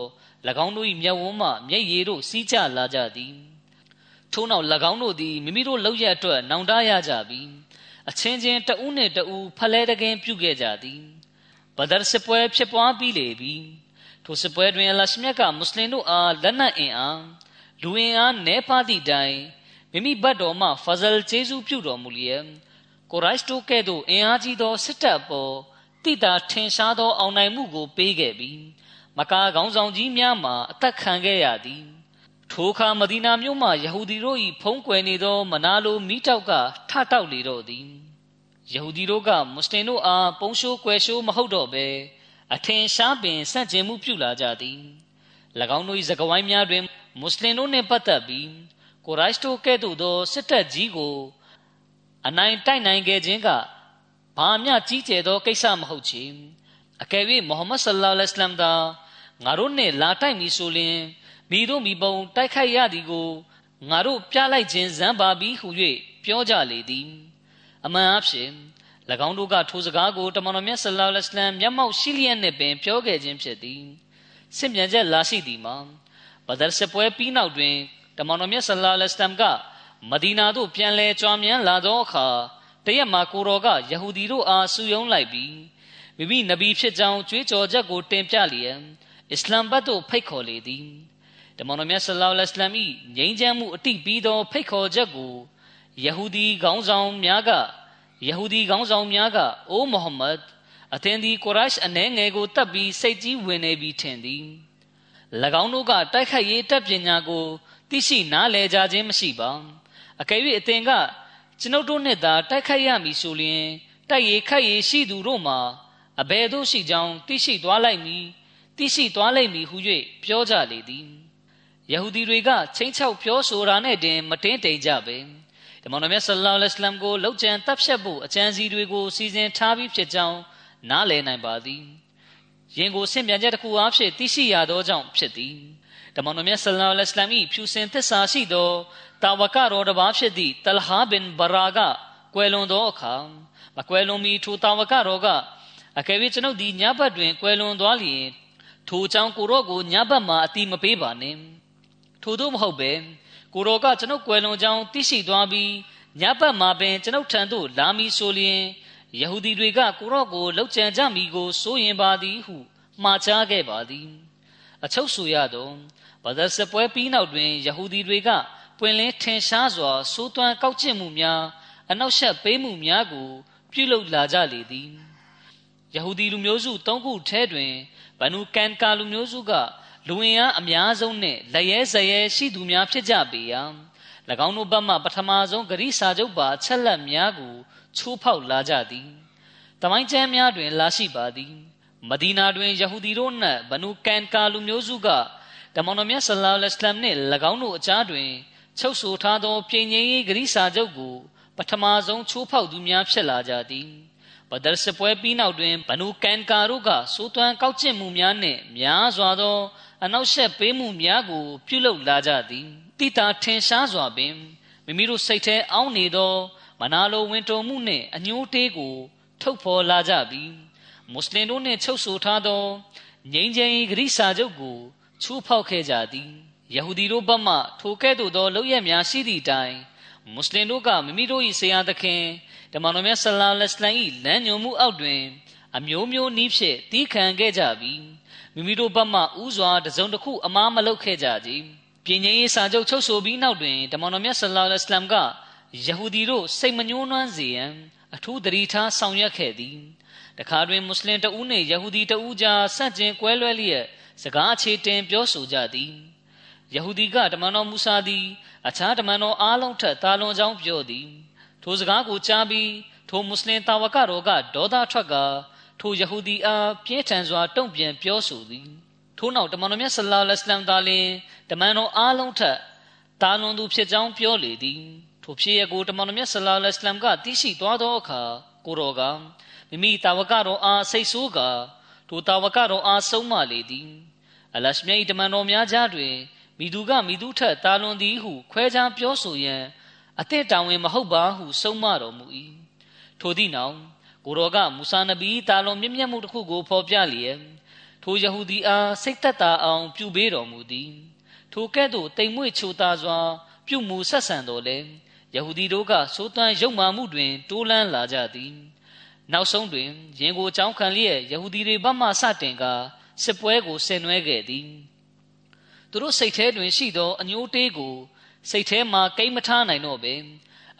S2: ၎င်းတို့၏မျက်ဝန်းမှမျက်ရည်တို့စီးကျလာကြသည်ထို့နောက်၎င်းတို့သည်မိမိတို့လောက်ရအတွက်နောင်တရကြပြီးအချင်းချင်းတဦးနှင့်တဦးဖလဲတကင်းပြုခဲ့ကြသည်ဘဒရ်စစ်ပွဲဖြစ်ပွားပြီးလေပြီထိုစစ်ပွဲတွင်အလရှမြတ်ကမွတ်စလင်တို့အားလက်နက်အင်အားလူအင်အားနဲပါသည့်တိုင် မိမိဘတ်တော်မှဖဇလ်ကျေးဇူးပြုတော်မူလျက်ကိုရိုက်စတိုကဲ့သို့အင်အားကြီးသောစစ်တပ်ပေါ်တိတာထင်ရှားသောအောင်နိုင်မှုကိုပေးခဲ့ပြီးမကာခေါင်းဆောင်ကြီးများမှအသက်ခံခဲ့ရသည်ထိုအခါမဒီနာမြို့မှယဟူဒီတို့၏ဖုံးကွယ်နေသောမနာလိုမိတောက်ကထတောက်လေတော့သည်ယဟူဒီတို့ကမွတ်စလင်တို့အားပုံရှိုးကွယ်ရှိုးမဟုတ်တော့ဘဲအထင်ရှားပင်ဆန့်ကျင်မှုပြုလာကြသည်၎င်းတို့၏စကားဝိုင်းများတွင်မွတ်စလင်တို့နှင့်ပတ်သက်ပြီး ကိုရိုက်စတိုကဲ့သို့သောစစ်တပ်ကြီးကိုအနိုင်တိုက်နိုင်ခဲ့ခြင်းကဘာမျှကြီးကျယ်သောကိစ္စမဟုတ်ချေအကယ်၍မုဟမ္မဒ်ဆလ္လာလဟ်အလัยဟ်သာငါတို့နှင့်လာတိုက်မည်ဆိုလျှင်မိတို့မိဘုံတိုက်ခိုက်ရသည်ကိုငါတို့ပြလိုက်ခြင်းဇံပါပြီးဟု၍ပြောကြလေသည် အမှန်အဖြစ်၎င်းတို့ကထိုစကားကိုတမန်တော်မြတ်ဆလ္လာလဟ်အလัยဟ်မျက်မှောက်ရှိလျက်နှင့်ပင်ပြောခဲ့ခြင်းဖြစ်သည်စစ်မြန်ချက်လာရှိသည်မှာဘဒရ်စပွဲပြီးနောက်တွင် တမန်တော်မြတ်ဆလ္လာလဟ်အလัยဟ်ကမဒီနာသို့ပြန်လဲကြွားမြန်းလာသောအခါတရက်မှာကိုတော်ကယဟူဒီတို့အားဆူယုံလိုက်ပြီးမိမိနဗီဖြစ်ကြောင်းကြွေးကြော်ချက်ကိုတင်ပြလျက်အစ္စလမ်ဘတ်သို့ဖိတ်ခေါ်လေသည်တမန်တော်မြတ်ဆလောလ္လဟ်အလိုင်း၏ငြိမ်းချမ်းမှုအတိပြီးသောဖိတ်ခေါ်ချက်ကိုယဟူဒီခေါင်းဆောင်များကယဟူဒီခေါင်းဆောင်များကအိုးမုဟမ္မဒ်အသင်သည်ကုရိုက်အနှဲငယ်ကိုတပ်ပြီးစိတ်ကြီးဝင်နေပြီထင်သည်၎င်းတို့ကတိုက်ခိုက်ရေးတပ်ပညာကို သိရှိနားလည်ကြခြင်းမရှိပါအကယ်၍အသင်ကကျွန်ုပ်တို့နှင့်သာတိုက်ခိုက်ရမည်ဆိုလျှင်တိုက်ရေးခတ်ရေးရှိသူတို့မှာအဘယ်သို့ရှိကြောင်းသိရှိသွားလိုက်မည်သိရှိသွားလိမ့်မည်ဟု၍ပြောကြလေသည်ယဟူဒီတွေကချင်းချောက်ပြောဆိုတာနဲ့တင်မတင်းတိမ်ကြပဲတမန်တော်မြတ်ဆလ္လာလဟ်အလัยဟ်ကိုလောက်ကျန်တပ်ဖြတ်ဖို့အကြံစီတွေကိုစီစဉ်ထားပြီးဖြစ်ကြောင်းနားလည်နိုင်ပါသည်ယင်ကိုဆင့်ပြန်ချက်တစ်ခုအားဖြင့်သိရှိရသောကြောင့်ဖြစ်သည် တမန်တော်မြတ်ဆလ္လာလဟ်အလัยဟ်၏ဖြူစင်သစ္စာရှိသောတာဝကတော်တစ်ပါးဖြစ်သည့်တလဟာဘင်ဘရာကကွယ်လွန်သောအခါမကွယ်လွန်မီထိုတာဝကတော်ကအကယ်၍ကျွန်ုပ်ဒီညဘက်တွင်ကွယ်လွန်သွားလျင်ထိုကြောင့်ကိုရော့ကိုညဘက်မှာအတိမပေးပါနဲ့ထို့သောမဟုတ်ပဲကိုရော့ကကျွန်ုပ်ကွယ်လွန်ကြောင်းသိရှိသွားပြီးညဘက်မှာပင်ကျွန်ုပ်ထံသို့လာမည်ဆိုလျင်ယဟူဒီတွေကကိုရော့ကိုလှုပ်ကြံကြမိကိုစိုးရင်ပါသည်ဟုမှားချခဲ့ပါသည် အချုပ်ဆိုရသော ဘာသာစပွဲပြီးနောက်တွင်ယဟူဒီတွေကပွင့်လင်းထင်ရှားစွာစိုးသွမ်းကောက်ကျင့်မှုများအနောက်ရှက်ပေးမှုများကို ပြုလုပ်လာကြလေသည်ယဟူဒီလူမျိုးစု၃ခုထဲတွင်ဘနူကန်ကာလူမျိုးစုကလူဝင်အားအများဆုံးနဲ့လက်ရဲဇရဲရှိသူများဖြစ်ကြပေရာ၎င်းတို့ဘက်မှပထမဆုံးဂရိစာချုပ်ပါချက်လက်များကိုချိုးဖောက်လာကြသည်တမိုင်းကျမ်းများတွင် လာရှိပါသည်မဒီနာတွင်ယဟူဒီတို့နှင့်ဘနူကန်ကာလူမျိုးစုက တမန်တော်မြတ်ဆလောလ္လဟ်အလัยဟိဝါစလမ်နှင့်၎င်းတို့အကြားတွင် ချုပ်ဆိုထားသောပြည်ငြိမ်းရေးဂရိစာချုပ်ကိုပထမဆုံးချိုးဖောက်သူများဖြစ်လာကြသည်ဘဒရ်စပွဲပြီးနောက်တွင်ဘနူကန်ကာတို့ကစိုးသွမ်းကောက်ကျင့်မှုများနှင့်များစွာသော အနောက်ရှက်ပေးမှုများကို ပြုလုပ်လာကြသည်တိတာထင်ရှားစွာပင်မိမိတို့စိတ်ထဲအောင်းနေသော မနာလိုဝင်တုံမှုနှင့်အညှိုးတေးကို ထုတ်ဖော်လာကြပြီးမွတ်စလင်တို့နှင့်ချုပ်ဆိုထားသောငြိမ်းချမ်းရေးဂရိစာချုပ်ကို ချိုးဖောက်ခဲ့ကြသည်ယဟူဒီတို့ဘက်မှထိုကဲ့သို့သောလုပ်ရများရှိသည့်တိုင်မွတ်စလင်တို့ကမိမိတို့၏ဆရာသခင်ဓမ္မတော်မြတ်ဆလာလက်စလန်၏လမ်းညွှန်မှုအောက်တွင် အမျိုးမျိုးနည်းဖြင့်တီးခံခဲ့ကြပြီးမိမိတို့ဘက်မှဥစွာတစုံတစ်ခုအမားမလုပ်ခဲ့ကြကြ။ပြည်ငြိမ်းရေးစာချုပ်ချုပ်ဆိုပြီးနောက်တွင်ဓမ္မတော်မြတ်ဆလာလက်စလမ်ကယဟူဒီတို့စိတ်မညှိုးနွမ်းစေရန်အထူးတတိထားဆောင်ရွက်ခဲ့သည်။တခါတွင်မွတ်စလင်တဦးနှင့်ယဟူဒီတဦးကြားဆန့်ကျင်ကွဲလွဲလျက် စကားအခြေတင်ပြောဆိုကြသည်။ယဟူဒီကတမန်တော်မူဆာသည်အခြားတမန်တော်အားလုံးထက်တာလွန်ကြောင်းပြောသည်ထိုစကားကိုကြားပြီးထိုမွတ်စလင်တာဝကတော်ကဒေါသထွက်ကထိုယဟူဒီအားပြင်းထန်စွာတုံ့ပြန်ပြောဆိုသည်ထို့နောက်တမန်တော်မြတ်ဆလာလ္လမ်သားလင်တမန်တော်အားလုံးထက်တာလွန်သူဖြစ်ကြောင်းပြောလေသည်ထိုဖြစ်ရကိုတမန်တော်မြတ်ဆလာလ္လမ်ကသိရှိသွားသောအခါကိုတော်ကမိမိတာဝကတော်အားစိတ်ဆိုးကထိုတာဝကတော်အားဆုံးမလေသည် အလရှမြတ်တမန်တော်များကြားတွင်မိသူကမိသူထက်တာလွန်သည်ဟု ခွဲခြားပြောဆိုရန်အသည့်တောင်ဝင်မဟုတ်ပါဟုဆုံးမတော်မူ၏ထိုသည့်နောက်ကိုတော်ကမူဆာနဗီတာလွန်မြင့်မြတ်မှုတစ်ခုကိုဖော်ပြလျက်ထိုယဟူဒီအားစိတ်သက်သာအောင်ပြုပေးတော်မူသည်ထိုကဲ့သို့တိမ်မွေ့ချိုသားစွာ ပြုမူဆက်ဆံတော်လဲယဟူဒီတို့ကစိုးသွမ်းရုပ်မာမှုတွင်တိုးလန်းလာကြသည် နောက်ဆုံးတွင်ရင်ကိုကြောင်းခံလျက်ယဟူဒီတွေဘက်မှစတင်က စစ်ပွဲကိုဆင်နွှဲခဲ့သည်သူတို့စိတ်ထဲတွင်ရှိသောအညိုးတေးကိုစိတ်ထဲမှကိမ့်မထားနိုင်တော့ပဲ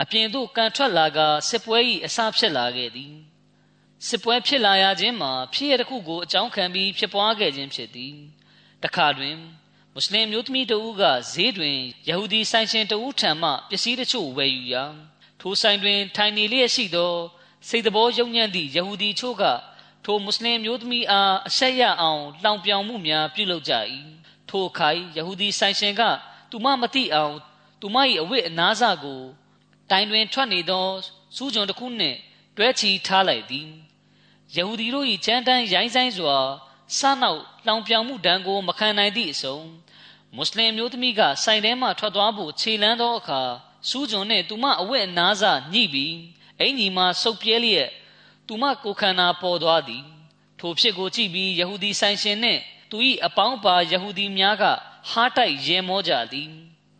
S2: အပြင်သို့ကန်ထွက်လာကစစ်ပွဲ၏အစဖြစ်လာခဲ့သည်စစ်ပွဲဖြစ်လာရခြင်းမှာဖြစ်ရတစ်ခုကိုအကြောင်းခံပြီးဖြစ်ပွားခဲ့ခြင်းဖြစ်သည်တခါတွင်မွတ်စလင်မျိုးသမီးတဦးကဈေးတွင်ယဟူဒီဆိုင်ရှင်တဦးထံမှပစ္စည်းတချို့ဝယ်ယူရာထိုဆိုင်တွင်ထိုင်နေလျက်ရှိသောစိတ်တော်ယုံညံ့သည့်ယဟူဒီချို့က ထိုမွတ်စလင်မျိုးသမီးအားအဆက်ရအောင်လောင်ပြောင်မှုများပြုလုပ်ကြ၏ထိုအခါယဟူဒီဆိုင်ရှင်ကသူမမသိအောင်သူမ၏အဝတ်အနားစကိုတိုင်တွင်ထွက်နေသောစူးကြုံတစ်ခုနှင့်တွဲချီထားလိုက်သည်ယဟူဒီတို့၏ကြမ်းတမ်းရိုင်းဆိုင်စွာစနောက်လောင်ပြောင်မှုဒဏ်ကိုမခံနိုင်သည့်အစုံမွတ်စလင်မျိုးသမီးကဆိုင်ထဲမှထွက်သွားဖို့ခြေလန်းသောအခါစူးကြုံနှင့်သူမအဝတ်အနားစညှိပြီးအင်ကြီးမှဆုပ်ပြဲလျက် သူမကိုခန္ဓာပေါ်သွားသည်ထိုဖြစ်ကိုကြည့်ပြီးယဟူဒီဆိုင်ရှင်နှင့်သူ၏အပေါင်းပါယဟူဒီများကဟားတိုက်ရဲမောကြသည်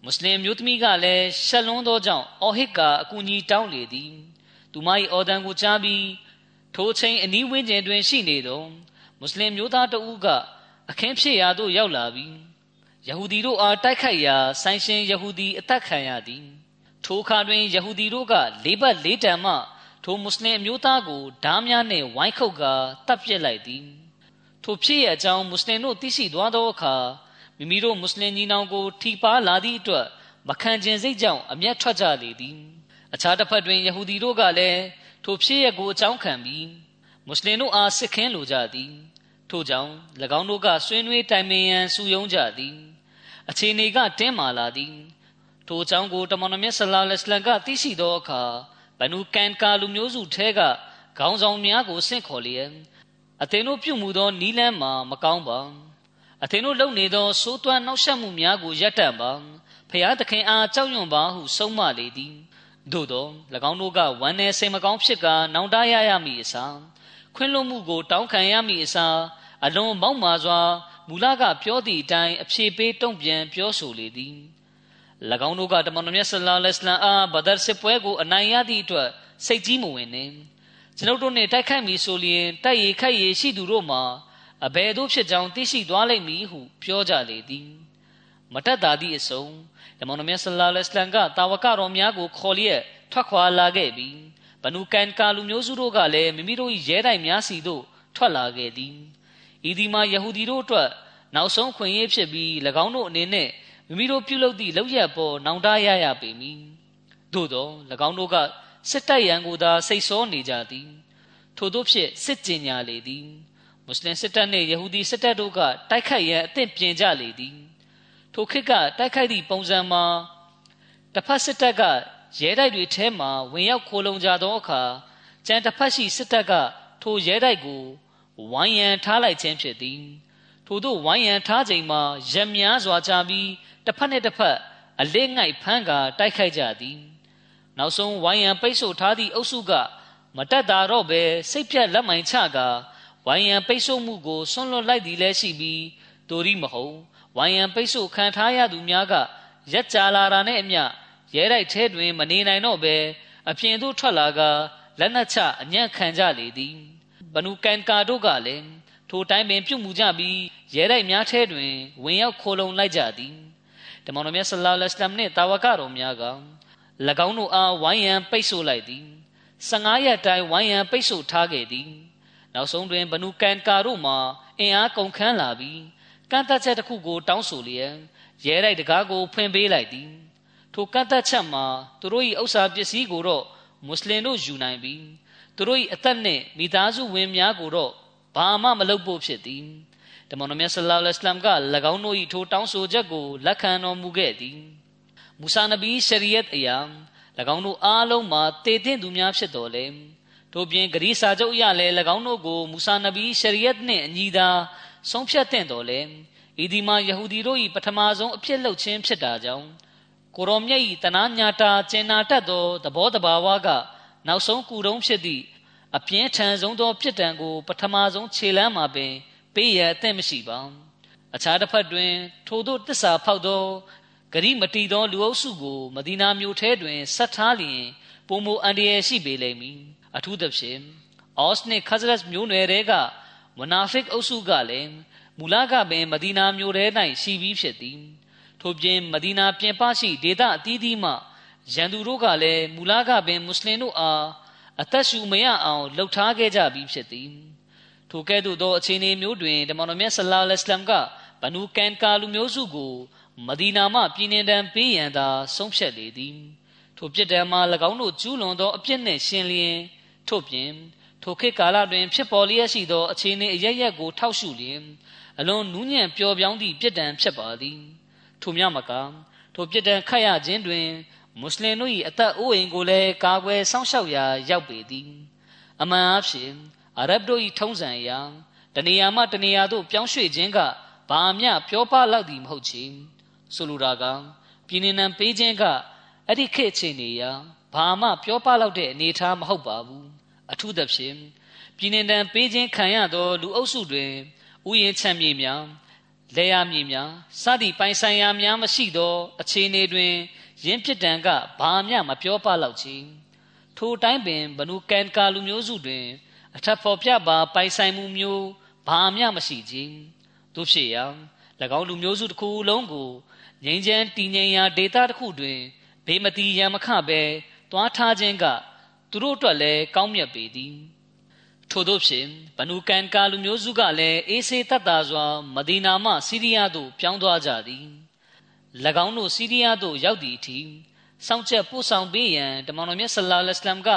S2: မွတ်စလင်မျိုးသမီးကလည်းရှက်လွန်းသောကြောင့်အော်ဟစ်ကအကူကြီးတောင်းလေသည်သူမ၏အော်ဒန်ကိုကြားပြီးထိုချိန်အနီးဝန်းကျင်တွင်ရှိနေသောမွတ်စလင်မျိုးသားတဦးကအခင်းဖြစ်ရာသို့ရောက်လာပြီးယဟူဒီတို့အားတိုက်ခိုက်ရာဆိုင်ရှင်ယဟူဒီအသက်ခံရသည်ထိုအခါတွင်ယဟူဒီတို့ကလေးဘက်လေးတန်မှ ထိုမွတ်စလင်အမျိုးသားကိုဓားများနှင့်ဝိုင်းခုတ်ကာတပ်ပစ်လိုက်သည်ထိုဖြစ်ရအကြောင်းမွတ်စလင်တို့သိရှိသွားသောအခါမိမိတို့မွတ်စလင်ညီနောင်ကိုထိပါလာသည့်အတွက်မခံကျင်စိတ်ကြောင့်အမျက်ထွက်ကြလေသည်အခြားတစ်ဖက်တွင်ယဟူဒီတို့ကလည်းထိုဖြစ်ရကိုအကြောင်းခံပြီးမွတ်စလင်တို့အားစစ်ခင်းလိုကြသည်ထို့ကြောင့်၎င်းတို့ကဆွေးနွေးတိုင်ပင်ရန်စုယုံကြသည်အခြေအနေကတင်းမာလာသည်ထိုအကြောင်းကိုတမန်တော်မြတ်ဆလာလစ္စလမ်ကသိရှိသောအခါ ဘနူကန်ကာလူမျိုးစုထဲကခေါင်းဆောင်များကိုဆင့်ခေါ်လျက်အသင်တို့ပြုမှုသောနီးလန်းမှာမကောင်းပါအသင်တို့လုပ်နေသောစိုးသွမ်းနှောက်ယှက်မှုများကိုရပ်တန့်ပါဖျားသခင်အားကြောက်ရွံ့ပါဟုဆုံးမလေသည်သို့သော၎င်းတို့ကဝမ်းနယ်စိတ်မကောင်းဖြစ်ကာနောင်တရရမည်အစားခွင့်လွှတ်မှုကို တောင်းခံရမည်အစားအလွန်မောက်မာစွာမူလကပြောသည့်အတိုင်းအဖြေပေးတုံ့ပြန်ပြောဆိုလေသည်၎ င်းတို့ကတမန်တော်မြတ်ဆလ္လာလဟ်အလိုင်းအားဘဒရ်စစ်ပွဲကိုအနိုင်ရသည့်အတွက်စိတ်ကြီးမဝင်နှင့်ကျွန်ုပ်တို့နှင့်တိုက်ခိုက်မည်ဆိုလျင်တိုက်ရခိုက်ရရှိသူတို့မှာအဘယ်သို့ဖြစ်ကြောင်းသိရှိသွားလိမ့်မည်ဟုပြောကြလေသည်မတတ်တာသည့်အစုံဓမ္မတော်မြတ်ဆလ္လာလဟ်အလိုင်းကတာဝကတော်များကိုခေါ်လျက်ထွက်ခွာလာခဲ့ပြီးဘနုကန်ကာလူမျိုးစုတို့ကလည်းမိမိတို့၏ရဲတိုင်များစီသို့ထွက်လာခဲ့သည်ဤဒီမှာယဟူဒီတို့အတွက်နောက်ဆုံးခွင့်ရဖြစ်ပြီး၎င်းတို့အနေနဲ့ မိမိတို့ပြုလုပ်သည့်လောက်ရပေါ်နောင်တရရပေမည်သို့သော၎င်းတို့ကစစ်တပ်ရန်ကိုသာစိတ်ဆောနေကြသည်ထို့သောဖြင့်စစ်ကြင်ညာလေသည်မွတ်စလင်စစ်တပ်နှင့်ယဟူဒီစစ်တပ်တို့ကတိုက်ခိုက်ရန်အသင့်ပြင်ကြလေသည်ထိုခေတ်ကတိုက်ခိုက်သည့်ပုံစံမှာတစ်ဖက်စစ်တပ်ကရဲတိုက်တွေထဲမှဝင်ရောက်ခိုလုံကြသောအခါကြံတစ်ဖက်ရှိစစ်တပ်ကထိုရဲတိုက်ကိုဝိုင်းရန်ထားလိုက်ခြင်းဖြစ်သည် ထို့သောဝိုင်းရန်ထားချိန်မှာရများစွာချပြီးတစ်ဖက်နှင့်တစ်ဖက်အလေးငိုက်ဖမ်းကာတိုက်ခိုက်ကြသည်နောက်ဆုံးဝိုင်းရန်ပိတ်ဆို့ထားသည့်အုပ်စုကမတက်တာတော့ပဲစိတ်ပြက်လက်မိုင်ချကာဝိုင်းရန်ပိတ်ဆို့မှုကိုဆွန့်လွတ်လိုက်သည်လည်းရှိပြီးတိုရီမဟုတ်ဝိုင်းရန်ပိတ်ဆို့ခံထားရသူများကရက်ကြလာတာနဲ့အမျှရဲတိုက်ထဲတွင်မနေနိုင်တော့ပဲအပြင်သို့ထွက်လာကလက်နက်ချအညံ့ခံကြလေသည်ဘနူကန်ကာတို့ကလည်း ထိုတိုင်းပင်ပြုတ်မှုကြပြီးရဲတိုက်များထဲတွင်ဝင်ရောက်ခိုလုံလိုက်ကြသည်တမန်တော်မြတ်ဆလ္လာလဟ်အလัยဟိဝါစလမ်နှင့်တာဝကတော်များက၎င်းတို့အားဝိုင်းရန်ပိတ်ဆို့လိုက်သည်15ရက်တိုင်ဝိုင်းရန်ပိတ်ဆို့ထားခဲ့သည်နောက်ဆုံးတွင်ဘနူကန်ကာတို့မှအင်အားကုန်ခန်းလာပြီးကန့်သက်ချက်တစ်ခုကို တောင်းဆိုလျက်ရဲတိုက်တကားကိုဖွင့်ပေးလိုက်သည်ထိုကန့်သက်ချက်မှာသူတို့၏ဥစ္စာပစ္စည်းကိုတော့မွတ်စလင်တို့ယူနိုင်ပြီးသူတို့၏အသက်နှင့်မိသားစုဝင်များကိုတော့ ဘာမှမလုပ်ဖို့ဖြစ်သည်တမန်တော်မြတ်ဆလ္လာလဟ်အလัยဟိဝါစလမ်က၎င်းတို့၏ထိုတောင်းဆိုချက်ကိုလက်ခံတော်မူခဲ့သည်မူဆာနဗီရှရီယတ်အရာ၎င်းတို့အားလုံးမှာတည်တဲ့သူများဖြစ်တော်လဲတို့ပြင်ဂရီစာချုပ်အရလည်း၎င်းတို့ကိုမူဆာနဗီရှရီယတ်နှင့်အညီသာဆုံးဖြတ်တဲ့တော်လဲဤဒီမှာယဟူဒီတို့၏ပထမဆုံးအဖြစ်လှုပ်ခြင်းဖြစ်တာကြောင့်ကိုရောမြတ်၏တနာညာတာကျင်နာတတ်သောသဘောတဘာဝကနောက်ဆုံးကူတုံးဖြစ်သည့် အပြင်းထန်ဆုံးသောဖြစ်တံကို ပထမဆုံးခြေလမ်းမှာပင် ပေးရအသင့်မရှိပါအခြားတစ်ဖက်တွင် ထိုတို့တစ္ဆာဖောက်သောဂရိမတီသောလူအုပ်စုကိုမဒီနာမြို့ထဲတွင်ဆက်ထားလျင်ပုံမအန်ဒီယရှိပေလိမ့်မည်အထူးသဖြင့်အော့စ်နှင့်ခဇရတ်မြို့နယ်တွေကမနာဖစ်အုပ်စုကလည်းမူလကပင်မဒီနာမြို့ထဲ၌ရှိပြီးဖြစ်သည်ထို့ပြင်မဒီနာပြင်ပရှိဒေသအသီးသီးမှရန်သူတို့ကလည်းမူလကပင်မွတ်စလင်တို့အား အသက်ရှူမရအောင်လှုပ်ထားခဲ့ကြပြီးဖြစ်သည်ထိုကဲ့သို့သောအခြေအနေမျိုးတွင်တမန်တော်မြတ်ဆလ္လာလဟ်အလัยဟ်ကဘနူကန်ကာလူမျိုးစုကိုမဒီနာမှပြည်နှင်တန်းပေးရန်သာဆုံးဖြတ်လေသည်ထိုပြစ်ဒဏ်မှာ၎င်းတို့ကျူးလွန်သောအပြစ်နှင့်ရှင်လျင်ထို့ပြင်ထိုခေတ်ကာလတွင်ဖြစ်ပေါ်လျက်ရှိသောအခြေအနေအရရက်ကိုထောက်ရှုလျင်အလွန်နူးညံ့ပျော်ပြောင်းသည့်ပြစ်ဒဏ်ဖြစ်ပါသည်ထိုမြမကထိုပြစ်ဒဏ်ခတ်ရခြင်းတွင် မွတ်စလင်တို့၏အသက်အိုးအိမ်ကိုလည်းကာကွယ်စောင့်ရှောက်ရာရောက်ပေသည်အမှန်အဖြစ်အာရဗ်တို့၏ထုံးစံအရာတနေရာမှတနေရာသို့ပြောင်းရွှေ့ခြင်းကဘာမျှပြောပလောက်သည်မဟုတ်ချေဆိုလိုတာကပြည်နေနံပေးခြင်းကအဲ့ဒီခေတ်ချိန်နေရာဘာမှပြောပလောက်တဲ့အနေအထားမဟုတ်ပါဘူးအထူးသဖြင့်ပြည်နေနံပေးခြင်းခံရသောလူအုပ်စုတွင်ဥယျာဉ်ချမ်းမြေများလေယာမြေများစသည့်ပိုင်ဆိုင်ရာများမရှိသောအခြေအနေတွင် ယင်းဖြစ်တံကဘာမျှမပြောပလောက်ချေထိုတိုင်းပင်ဘနုကန်ကာလူမျိုးစုတွင် အထက်ဖော်ပြပါပိုင်ဆိုင်မှုမျိုးဘာမျှမရှိခြင်းတို့ဖြစ်ရာ၎င်းလူမျိုးစုတစ်ခုလုံးကိုငြိမ်းချမ်းတည်ငြိမ်ရာဒေသတစ်ခုတွင်ဘေးမတီရန်မခပဲတွားထားခြင်းကသူတို့အတွက်လည်းကောင်းမြတ်ပေသည်ထို့သောဖြင့်ဘနူကန်ကာလူမျိုးစုကလည်းအေးဆေးတတ်တာစွာမဒီနာမှစီးရီးယားသို့ပြောင်းသွားကြသည်၎ င်းတို့စီးရီးယားသို့ရောက်သည့်အထိစောင့်ချက်ပို့ဆောင်ပေးရန်တမန်တော်မြတ်ဆလ္လာလဟ်အလัยဟ်က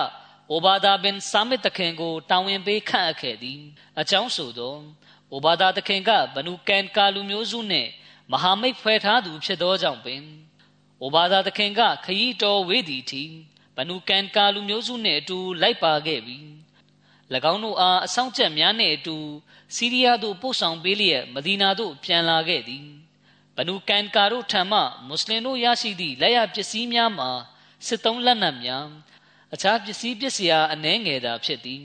S2: အိုဘာဒါဘင်ဆာမစ်တခင်ကိုတာဝန်ပေးခန့်အပ်ခဲ့သည်အကြောင်းဆိုသောအိုဘာဒါတခင်ကဘနူကန်ကာလူမျိုးစုနှင့်မဟာမိတ်ဖွဲ့ထားသူဖြစ်သောကြောင့်ပင်အိုဘာဒါတခင်ကခရီးတော်ဝေးသည့်အထိဘနူကန်ကာလူမျိုးစုနှင့်အတူလိုက်ပါခဲ့ပြီး၎င်းတို့အားအဆောင်ချက်များနှင့်အတူစီးရီးယားသို့ပို့ဆောင်ပေးလျက်မဒီနာသို့ပြန်လာခဲ့သည် ဘနူကန်ကာတို့ထံမှမွတ်စလင်တို့ရရှိသည့်လက်ရပစ္စည်းများမှာစစ်သုံးလက်နက်များအခြားပစ္စည်းပစ္စယအနှဲငယ်သာဖြစ်သည်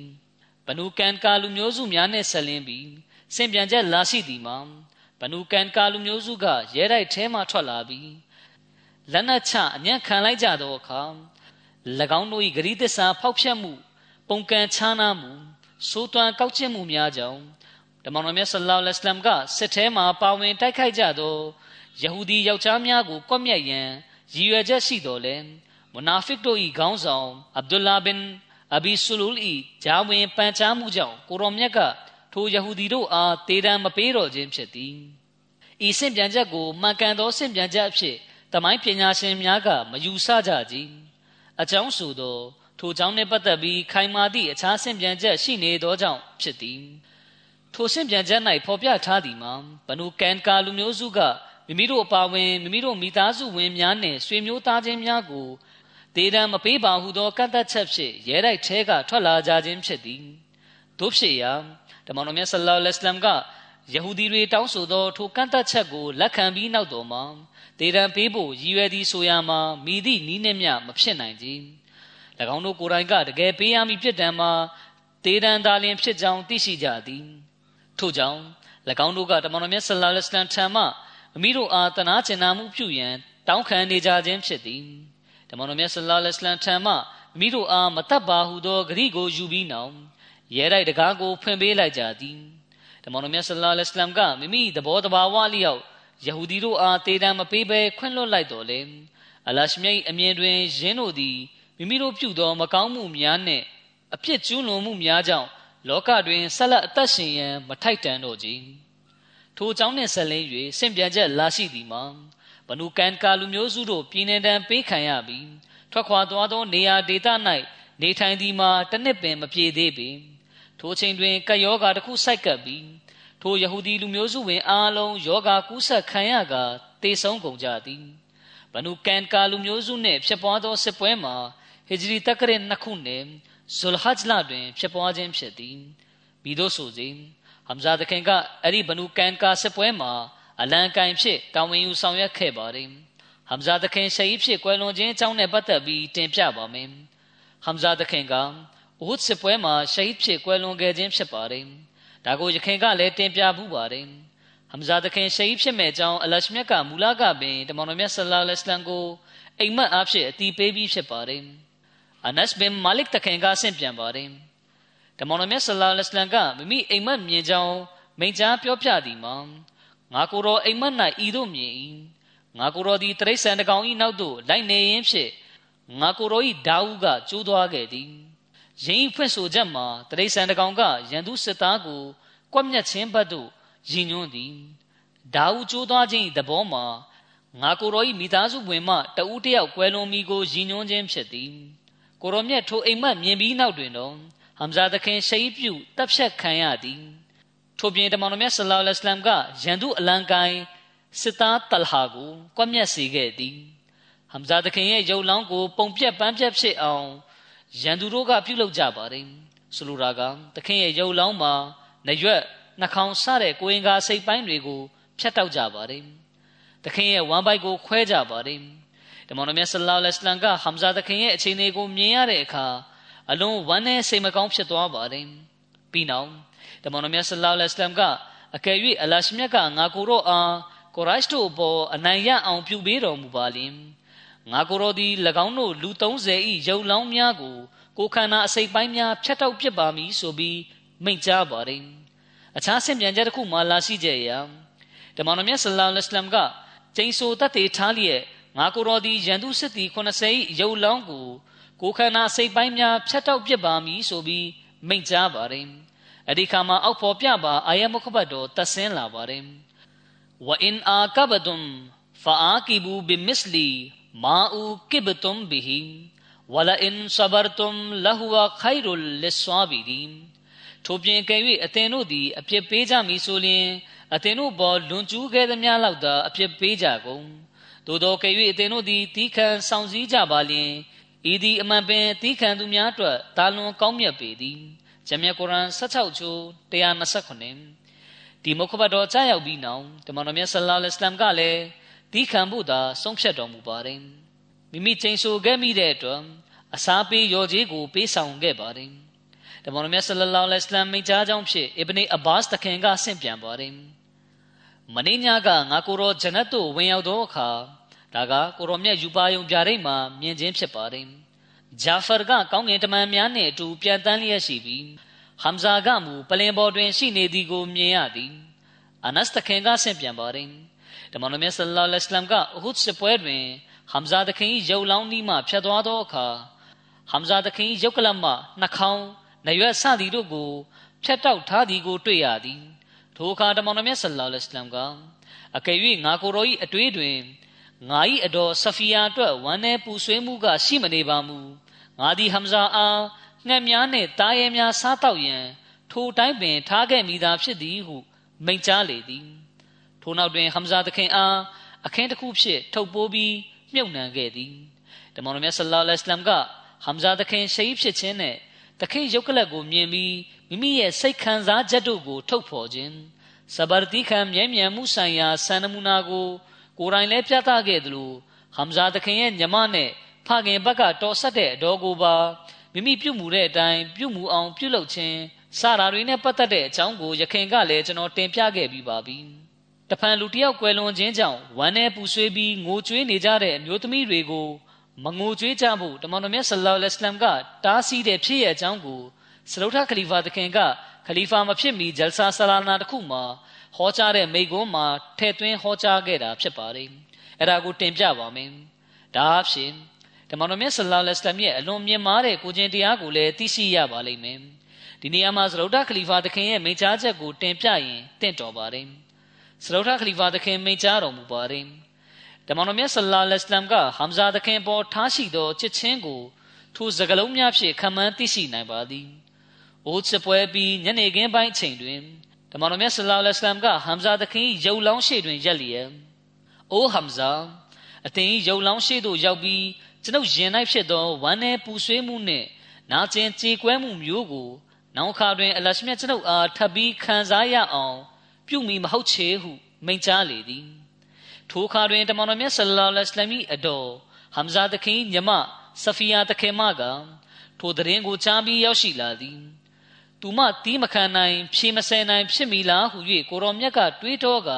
S2: ဘနူကန်ကာလူမျိုးစုများနှင့်ဆက်လင်းပြီးစင်ပြန်ချက်လာရှိသည်မှာဘနူကန်ကာလူမျိုးစုကရဲတိုက်ထဲမှထွက်လာပြီးလက်နက်ချအမျက်ခံလိုက်ကြသောအခါ၎င်းတို့၏ဂရီးသစ္စာဖောက်ဖျက်မှု ပုံကံခြားနာမှုစိုးသွမ်းကောက်ကျင့်မှုများကြောင့် တမန်တော်မြတ်ဆလ္လာလဟ်အလိုင်းကစစ်ထဲမှာပါဝင်တိုက်ခိုက်ကြသောယဟူဒီယောက်ျားများကိုကွပ်မျက်ရန်ရည်ရွယ်ချက်ရှိတော်လဲမနာဖစ်တို့၏ခေါင်းဆောင်အဗ်ဒူလာဘင်အဘီဆူလူလ်၏ဂျာဝင်ပန်ချားမှုကြောင့်ကိုရောမြတ်ကထိုယဟူဒီတို့အားတေတံမပေးတော်ခြင်းဖြစ်သည်ဤစင့်ပြန်ချက်ကိုမှန်ကန်သောစင့်ပြန်ချက်အဖြစ်တမိုင်းပညာရှင်များကမယူဆကြကြအကြောင်းဆိုသောထိုကြောင့်နှင့်ပတ်သက်ပြီးခိုင်မာသည့်အခြားစင့်ပြန်ချက်ရှိနေသောကြောင့်ဖြစ်သည် ထိုစင့်ပြန်ချက်၌ဖော်ပြထားသည်မှာဘနုကန်ကာလူမျိုးစုကမိမိတို့အပါဝင်မိမိတို့မိသားစုဝင်များနှင့်ဆွေမျိုးသားချင်းများကိုဒေဒံမပေးပါဟုသောကန့်သက်ချက်ဖြင့်ရဲတိုက်ထဲကထွက်လာကြခြင်းဖြစ်သည်တို့ဖြစ်ရာဓမ္မတော်မြတ်ဆလ္လာလဟ်အလัยဟ်ကယဟူဒီတွေတောင်းဆိုသောထိုကန့်သက်ချက်ကိုလက်ခံပြီးနောက်တော်မှာဒေဒံပေးဖို့ရည်ရွယ်သည်ဆိုရမှာမိသည့်နီးနှင့်မျှမဖြစ်နိုင်ကြ။၎င်းတို့ကိုယ်တိုင်ကတကယ်ပေးရမည်ဖြစ်တံမှာဒေဒံသာလျှင်ဖြစ်ကြောင်းသိရှိကြသည်။ ထို့ကြောင့်၎င်းတို့ကတမန်တော်မြတ်ဆလ္လာလဟ်အလัยဟ်ထံမှမိမိတို့အားတနာကျင်နာမှုပြုရန်တောင်းခံနေကြခြင်းဖြစ်သည်။တမန်တော်မြတ်ဆလ္လာလဟ်အလัยဟ်ထံမှမိမိတို့အားမတတ်ပါဟုသောဂရိကိုယူပြီးနောက်ရဲတိုက်တကားကိုဖွင့်ပေးလိုက်ကြသည်။တမန်တော်မြတ်ဆလ္လာလဟ်အလัยဟ်ကမိမိသဘောတဘာဝလျောက်ယဟူဒီတို့အားတေတံမပေးဘဲခွင့်လွှတ်လိုက်တော်လေအလရှမြိတ်အမြင်တွင်ယင်းတို့သည်မိမိတို့ပြုသောမကောင်းမှုများနှင့်အပြစ်ကျူးလွန်မှုများကြောင့် လောကတွင်ဆက်လက်အသက်ရှင်ရန်မထိုက်တန်တော့ကြထိုအကြောင်းနှင့်ဆက်လင်း၍စင်ပြန်ချက်လာရှိသည်မှာဘနုကန်ကာလူမျိုးစုတို့ပြည်နယ်တန်းပေးခံရပြီးထွက်ခွာသွားသောနေရာဒေသ၌နေထိုင်သည်မှာတနစ်ပင်မပြေသေးပေထိုချိန်တွင်ကယောဂါတစ်ခုစိုက်ကပ်ပြီးထိုယဟူဒီလူမျိုးစုဝင်အားလုံးယောဂါကူးဆက်ခံရကတေဆုံးကုန်ကြသည်ဘနုကန်ကာလူမျိုးစုနှင့်ဖြစ်ပွားသောစစ်ပွဲမှာဟီဂျရီတက္ကရနှစ်ခုနှင့် ဇူလ်ဟဂျ်လတွင်ဖြစ်ပွားခြင်းဖြစ်သည်ပြီးသို့ဆိုစေဟမ်ဇာတခင်ကအဲ့ဒီဘနုကန်ကာစစ်ပွဲမှာအလံကင်ဖြစ်တာဝန်ယူဆောင်ရွက်ခဲ့ပါတယ်ဟမ်ဇာတခင်ရှဟီဖြစ်ကွယ်လွန်ခြင်းအကြောင်းနဲ့ပတ်သက်ပြီးတင်ပြပါမယ်ဟမ်ဇာတခင်ကဥဒ်စစ်ပွဲမှာရှဟီဖြစ်ကွယ်လွန်ခဲ့ခြင်းဖြစ်ပါတယ်ဒါကိုယခင်ကလည်းတင်ပြမှုပါတယ်ဟမ်ဇာတခင်ရှဟီဖြစ်မဲ့အကြောင်းအလရှမြတ်ကမူလကပင်တမန်တော်မြတ်ဆလ္လာလဟ်အလัยဟ်ကိုအိမ်မက်အားဖြင့်အတီးပေးပြီးဖြစ်ပါတယ် အနက်ဘင်မာလစ်တခင်ကဆင့်ပြန်ပါတယ်။တမန်တော်မြတ်ဆလောလ္လဟ်အလိုင်ဝါဆလမ်ကမိမိအိမ်မက်မြင်ကြောင်းမိန့်ကြားပြောပြသည်မှာငါကိုယ်တော်အိမ်မက်၌ဤသို့မြင်၏။ငါကိုယ်တော်သည်တရိษံတကောင်၏နောက်သို့လိုက်နေရင်းဖြင့်ငါကိုယ်တော်၏ဒါဝုကကျိုးသွားခဲ့သည်။ယင်းဖွင့်ဆိုချက်မှာတရိษံတကောင်ကရန်သူစစ်သားကိုကွပ်မျက်ခြင်းဘက်သို့ရည်ညွှန်းသည်။ဒါဝုကျိုးသွားခြင်း၏သဘောမှာငါကိုယ်တော်၏မိသားစုဝင်မှတဦးတယောက်ကွဲလွန်မိကိုရည်ညွှန်းခြင်းဖြစ်သည်။ ကိုတော်မြတ်ထိုအိမ်မက်မြင်ပြီးနောက်တွင်တော့ဟမ်ဇာသခင်ရှိပြုတပ်ဖြတ်ခံရသည်ထို့ပြင်တမန်တော်မြတ်ဆလောလ္လဟ်အလိုင်းမ်ကရန်သူအလံကိုင်းစစ်သားတလဟာကိုကွက်မြက်စေခဲ့သည်ဟမ်ဇာသခင်ရဲ့ရုပ်လောင်းကိုပုံပြက်ပန်းပြက်ဖြစ်အောင်ရန်သူတို့ကပြုလုပ်ကြပါတယ်ဆိုလိုတာကသခင်ရဲ့ရုပ်လောင်းမှာနရွက်နှာခေါင်းစတဲ့ကိုရင်ကားစိတ်ပိုင်းတွေကိုဖြတ်တောက်ကြပါတယ်သခင်ရဲ့ဝမ်းပိုက်ကိုခွဲကြပါတယ် တမန်တော်မြတ်ဆလ္လာလဟ်အလိုင်းကဟမ်ဇာသခင်ရဲ့အခြေအနေကိုမြင်ရတဲ့အခါအလွန်ဝမ်းနည်းစိတ်မကောင်းဖြစ်သွားပါတယ်ပြီးနောက်တမန်တော်မြတ်ဆလ္လာလဟ်အလိုင်းကအကယ်၍အလရှမြတ်ကငါကိုတော့အားကိုရိုက်တို့အပေါ်အနိုင်ရအောင်ပြုပေးတော်မူပါလင်ငါကိုရောသည်၎င်းတို့လူ30ဤရုပ်လောင်းများကိုကိုခန္ဓာအစိတ်ပိုင်းများဖြတ်တောက်ပစ်ပါမည်ဆိုပြီးမိန့်ကြားပါတယ်အခြားဆင့်ပြန်ချက်တစ်ခုမှလာရှိကြရာတမန်တော်မြတ်ဆလ္လာလဟ်အလိုင်းကကျိန်ဆိုတတ်သေးထားလျက် ငါကိုတော်သည်ရန်သူစစ်သည်80၏ရုပ်လောင်းကိုကိုခန္ဓာစိတ်ပိုင်းများဖြတ်တောက်ပစ်ပါမည်ဆိုပြီးမိန့်ကြားပါတယ်အဲ့ဒီခါမှာအောက်ပေါ်ပြပါအာယမုခဘတ်တော်တဆင်းလာပါတယ်ဝအင်အာကဘဒွမ်ဖအာကီဘူဘီမစ္စလီမာအူကိဘတုမ်ဘီဟီဝလာအင်ဆဘရတုမ်လဟဝခိုင်ရုလ်လဆွာဘီဒီထို့ပြင်ကဲ၍အသင်တို့သည်အပြစ်ပေးကြမည်ဆိုလျှင်အသင်တို့ပေါ်လွန်ကျူးခဲ့သမျှလောက်သာအပြစ်ပေးကြကုန် သို့သောကဲ၍အသင်တို့သည်တီးခံဆောင်စည်းကြပါလျှင်ဤသည်အမှန်ပင်တီးခံသူများအတွက်တာလွန်ကောင်းမြတ်ပေသည်ဂျမ်မြတ်ကုရ်အာန်16ချိုး129ဒီမုခဘတော်ကြားရောက်ပြီးနောက်တမန်တော်မြတ်ဆလ္လာလဟ်အလัยဟ်ကလည်းတီးခံဖို့သာဆုံးဖြတ်တော်မူပါတယ်မိမိချိန်ဆခဲ့မိတဲ့အတွက်အစားပေးရော်ကြီးကိုပေးဆောင်ခဲ့ပါတယ်တမန်တော်မြတ်ဆလလောလဟ်အလัยဟ်မိန့်ကြားကြောင်းဖြင့်အစ်ဘနီအဘာစ်တခင်ကဆင့်ပြန်ပါတယ်မင်းညကငါကိုရောဂျနတ်သို့ဝင်ရောက်သောအခါ ဒါကကိုရောမြတ်ယူပါယုံပြရိတ်မှာမြင်ခြင်းဖြစ်ပါတယ်ဂျာဖာကကောင်းကင်တမန်များနှင့်အတူပြန်တန်းလျက်ရှိပြီးဟမ်ဇာကမူပလင်ပေါ်တွင်ရှိနေသည်ကိုမြင်ရသည်အနတ်တခင်ကဆင့်ပြန်ပါတယ်တမန်တော်မြတ်ဆလလောလဟ်အလัยဟ်ကအဟုဒ်စပွဲတွင်ဟမ်ဇာတခင်ရုပ်လောင်းနီးမှဖြတ်သွားသောအခါဟမ်ဇာတခင်ရုပ်ကလပ်မှနှာခေါင်းနရွက်စသည်တို့ကိုဖြတ်တောက်ထားသည်ကိုတွေ့ရသည်ထိုအခါတမန်တော်မြတ်ဆလ္လာလဟ်အလัยဟ်ကအကယ်၍ငါကိုယ်တော်၏အတွေ့တွင် ငါ၏အတော်ဆဖီယာအတွက်ဝမ်းနည်းပူဆွေးမှုကရှိမနေပါမူငါသည်ဟမ်ဇာအားငှက်များနှင့်တားရဲများစားတော့ရန် ထိုတိုင်းပင်ထားခဲ့မိသားဖြစ်သည်ဟုမိန့်ကြားလေသည်ထိုနောက်တွင်ဟမ်ဇာသခင်အားအခင်းတစ်ခုဖြင့်ထုတ်ပိုးပြီးမြုပ်နှံခဲ့သည်တမန်တော်မြတ်ဆလ္လာလဟ်အလัยဟ်ကဟမ်ဇာသခင်ရှိဖြစ်ခြင်းနှင့်သခင်ရုပ်ကလပ်ကိုမြင်ပြီးမိမိရဲ့စိတ်ခံစားချက်တို့ကို ထုတ်ဖော်ခြင်းစဘာတိခံမြဲမြံမှုဆိုင်ရာစံနမူနာကို ကိုယ်တိုင်လည်းပြသခဲ့သလိုဟမ်ဇာသခင်ရဲ့ညမနဲ့ဖခင်ဘက်ကတော်ဆက်တဲ့အတော်ကိုပါမိမိပြုမှုတဲ့အတိုင်းပြုမှုအောင်ပြုလုပ်ခြင်းစတာတွေနဲ့ပတ်သက်တဲ့အကြောင်းကိုရခင်ကလည်းကျွန်တော်တင်ပြခဲ့ပြီးပါပြီ။တဖန်လူတယောက်ကွယ်လွန်ခြင်းကြောင့်ဝမ်းနဲ့ပူဆွေးပြီးငိုကြွေးနေကြတဲ့အမျိုးသမီးတွေကိုမငိုကြွေးကြဖို့တမန်တော်မြတ်ဆလ္လာလဟ်အလัยဟ်ကတားဆီးတဲ့ဖြစ်ရဲ့အကြောင်းကိုစလုထခလီဖာသခင်ကခလီဖာမဖြစ်မီဂျလ်ဆာဆလာနာတစ်ခုမှာ ဟောကြားတဲ့မိကွန်းမှာထည့်သွင်းဟောကြားခဲ့တာဖြစ်ပါတယ်။အဲ့ဒါကိုတင်ပြပါမယ်။ဒါအဖြစ်တမန်တော်မြတ်ဆလ္လာလဟ်အလัยဟ်ရဲ့အလွန်မြင့်မားတဲ့ကိုခြင်းတရားကိုလည်းသိရှိရပါလိမ့်မယ်။ဒီနေရာမှာစလုထခလီဖာသခင်ရဲ့မိန့်ကြားချက်ကိုတင်ပြရင်တင့်တော်ပါတယ်။စလုထခလီဖာသခင်မိန့်ကြားတော်မူပါတယ်။တမန်တော်မြတ်ဆလ္လာလဟ်အလัยဟ်ကဟမ်ဇာသခင်ပေါ်ထားရှိသောချစ်ချင်းကိုထိုစကလုံးများဖြင့်ခံမှန်းသိရှိနိုင်ပါသည်။အိုးချပွဲပြီးညနေခင်းပိုင်းချိန်တွင် တမန်တော်မြတ်ဆလ္လာလဟ်အလัยဟ်ကဟမ်ဇာသခင်ရုပ်လောင်းရှေ့တွင်ရက်လျက်အိုးဟမ်ဇာအသင်ရုပ်လောင်းရှေ့သို့ရောက်ပြီးကျွန်ုပ်ရင်၌ဖြစ်သောဝမ်းနည်းပူဆွေးမှုနှင့်နာကျင်ကြေကွဲမှုမျိုးကိုနောက်ခါတွင်အလရှမြတ်ကျွန်ုပ်အားထပ်ပြီးခံစားရအောင် ပြုမိမဟုတ်ချေဟုမိန့်ကြားလေသည်ထိုခါတွင်တမန်တော်မြတ်ဆလ္လာလဟ်အလัยဟ်အတော်ဟမ်ဇာသခင်ညမဆဖီယာသခင်မကထိုတရင်ကိုချားပြီးရောက်ရှိလာသည် သူမတီးမခံနိုင် ဖြေမဆယ်နိုင်ဖြစ်မိလားဟု၍ကိုရောမြတ်ကတွေးတောက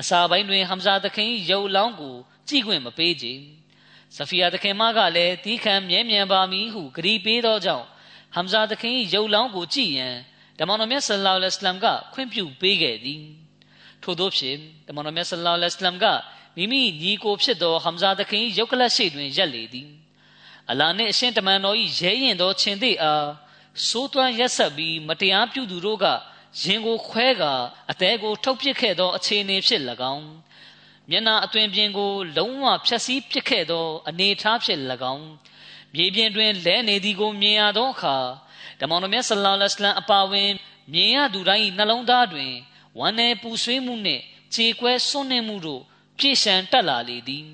S2: အစာပိုင်းတွင်ဟမ်ဇာသခင်ရုပ်လောင်းကိုကြည့်ခွင့်မပေးကြဆဖီယာသခင်မကလည်းတီးခံမြဲမြံပါမည်ဟုဂရီပေးသောကြောင့်ဟမ်ဇာသခင်ရုပ်လောင်းကိုကြည့်ရန်ဓမ္မတော်မြတ်ဆလ္လာလဟ်အလัยဟ်ကခွင့်ပြုပေးခဲ့သည်ထို့သောဖြင့်ဓမ္မတော်မြတ်ဆလ္လာလဟ်အလัยဟ်ကမိမိညီကိုဖြစ်သောဟမ်ဇာသခင်ရုပ်ကလတ်ရှိတွင်ရက်လေသည်အလာနှင့်အရှင်တမန်တော်၏ရဲရင်သောခြင်းသေးအား စိုးသွမ်းရက်ဆက်ပြီးမတရားပြုသူတို့ကရင်ကိုခွဲကာအသေးကိုထုတ်ပစ်ခဲ့သောအခြေအနေဖြစ်၎င်းမျက်နာအသွင်ပြင်ကို လုံးဝဖျက်ဆီးပစ်ခဲ့သော အနေအထားဖြစ်၎င်းမြေပြင်တွင်လဲနေသည်ကိုမြင်ရသောအခါဓမ္မတော်မြတ်ဆလ္လာလဟ်အလိုင်းအပါဝင် မြင်ရသူတိုင်းနှလုံးသားတွင်ဝမ်းနည်းပူဆွေးမှုနှင့်ခြေကွဲစွန့်နှင့်မှုတို့ပြည့်ရှံတက်လာလေသည်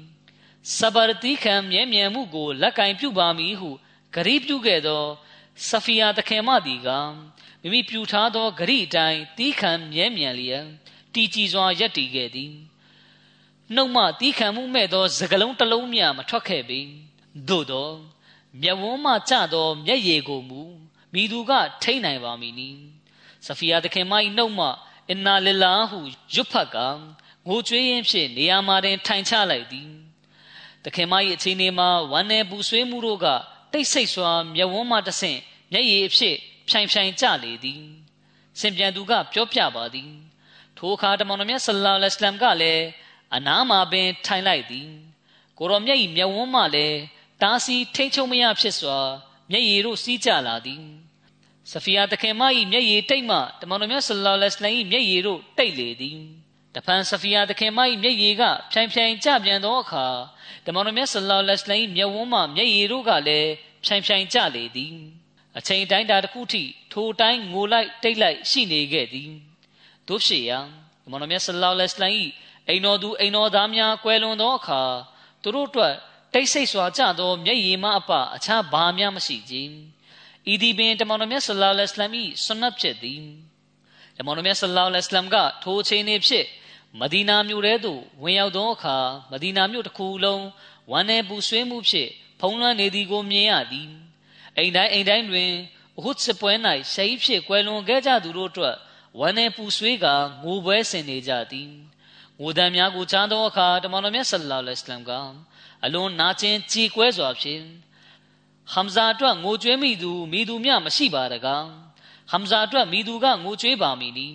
S2: စဘာတိခံမြဲမြံမှုကိုလက်ကင်ပြုပါမည်ဟုဂရိပြုခဲ့သော ဆဖီယာတခင်မသည်ကမိမိပြူထားသောဂရိအတိုင်းတီးခံမြဲမြံလျက်တီကြည်စွာရက်တည်ခဲ့သည်နှုတ်မှတီးခံမှုမဲ့သောစကလုံးတစ်လုံးမျှမထွက်ခဲ့ပေသို့သောမျက်ဝန်းမှကျသောမျက်ရည်ကိုမူမိသူကထိမ့်နိုင်ပါမည်နီဆဖီယာတခင်မ၏နှုတ်မှအင်နာလလာဟုရွတ်ဖတ်ကငိုကြွေးရင်းဖြင့်နေရာမှာတင်ထိုင်ချလိုက်သည်တခင်မ၏အချိန်မှာဝမ်းနယ်ပူဆွေးမှုတို့က တိတ်ဆိတ်စွာမျက်ဝန်းမှတဆင့်မျက်ရည်အဖြစ်ဖြိုင်ဖြိုင်ကျလေသည်စင်ပြန်သူကပြောပြပါသည်ထိုအခါတမန်တော်မြတ်ဆလ္လာလဟ်အလัยဟ်ကလည်းအနားမှာပင်ထိုင်လိုက်သည်ကိုရောမြတ်၏မျက်ဝန်းမှလည်းတားဆီးထိမ့်ချုံမရဖြစ်စွာမျက်ရည်တို့စီးကျလာသည်ဆဖီယာတခင်မ၏မျက်ရည်တိတ်မှတမန်တော်မြတ်ဆလ္လာလဟ်အလัยဟ်၏မျက်ရည်တို့တိတ်လေသည် တဖန်ဆဖီယာတခင်မ၏မျက်ရည်ကဖြိုင်ဖြိုင်ကျပြန်သောအခါတမန်တော်မြတ်ဆလ္လာလဟ်အလိုင်းမျက်ဝန်းမှမျက်ရည်တို့ကလည်းဖြိုင်ဖြိုင်ကျလေသည် အချိန်တိုင်းတာတစ်ခုထိထိုတိုင်းငိုလိုက်တိတ်လိုက်ရှိနေခဲ့သည်တို့ဖြစ်ရာတမန်တော်မြတ်ဆလ္လာလဟ်အလိုင်းအိမ်တော်သူအိမ်တော်သားများကွယ်လွန်သောအခါသူတို့အတွက်တိတ်ဆိတ်စွာကြသောမျက်ရည်မအပအခြားဘာမှမရှိကြ။ဤဒီပင်တမန်တော်မြတ်ဆလ္လာလဟ်အလိုင်း၏ဆွနတ်ဖြစ်သည်။တမန်တော်မြတ်ဆလ္လာလဟ်အလိုင်းကထိုအချိန်ဖြစ် မဒီနာမြို့ထဲသို့ဝင်ရောက်သောအခါမဒီနာမြို့တစ်ခုလုံးဝမ်းနေပူဆွေးမှုဖြင့်ဖုံးလွှမ်းနေသည်ကိုမြင်ရသည်အိမ်တိုင်းအိမ်တိုင်းတွင်အဟုတ်စပွဲ၌ရှိဖြင့်ကွယ်လွန်ခဲ့ကြသူတို့အတွက်ဝမ်းနေပူဆွေးကငိုပွဲဆင်နေကြသည်ငိုတံများကိုချမ်းသောအခါတမန်တော်မြတ်ဆလ္လာလဟ်အလัยဟ်ကအလွန်နာကျင်ကြည်ကွဲစွာဖြင့်ဟမ်ဇာအတွက်ငိုကြွေးမိသူမိသူမျှမရှိပါတကားဟမ်ဇာအတွက်မိသူကငိုကြွေးပါမည်နီ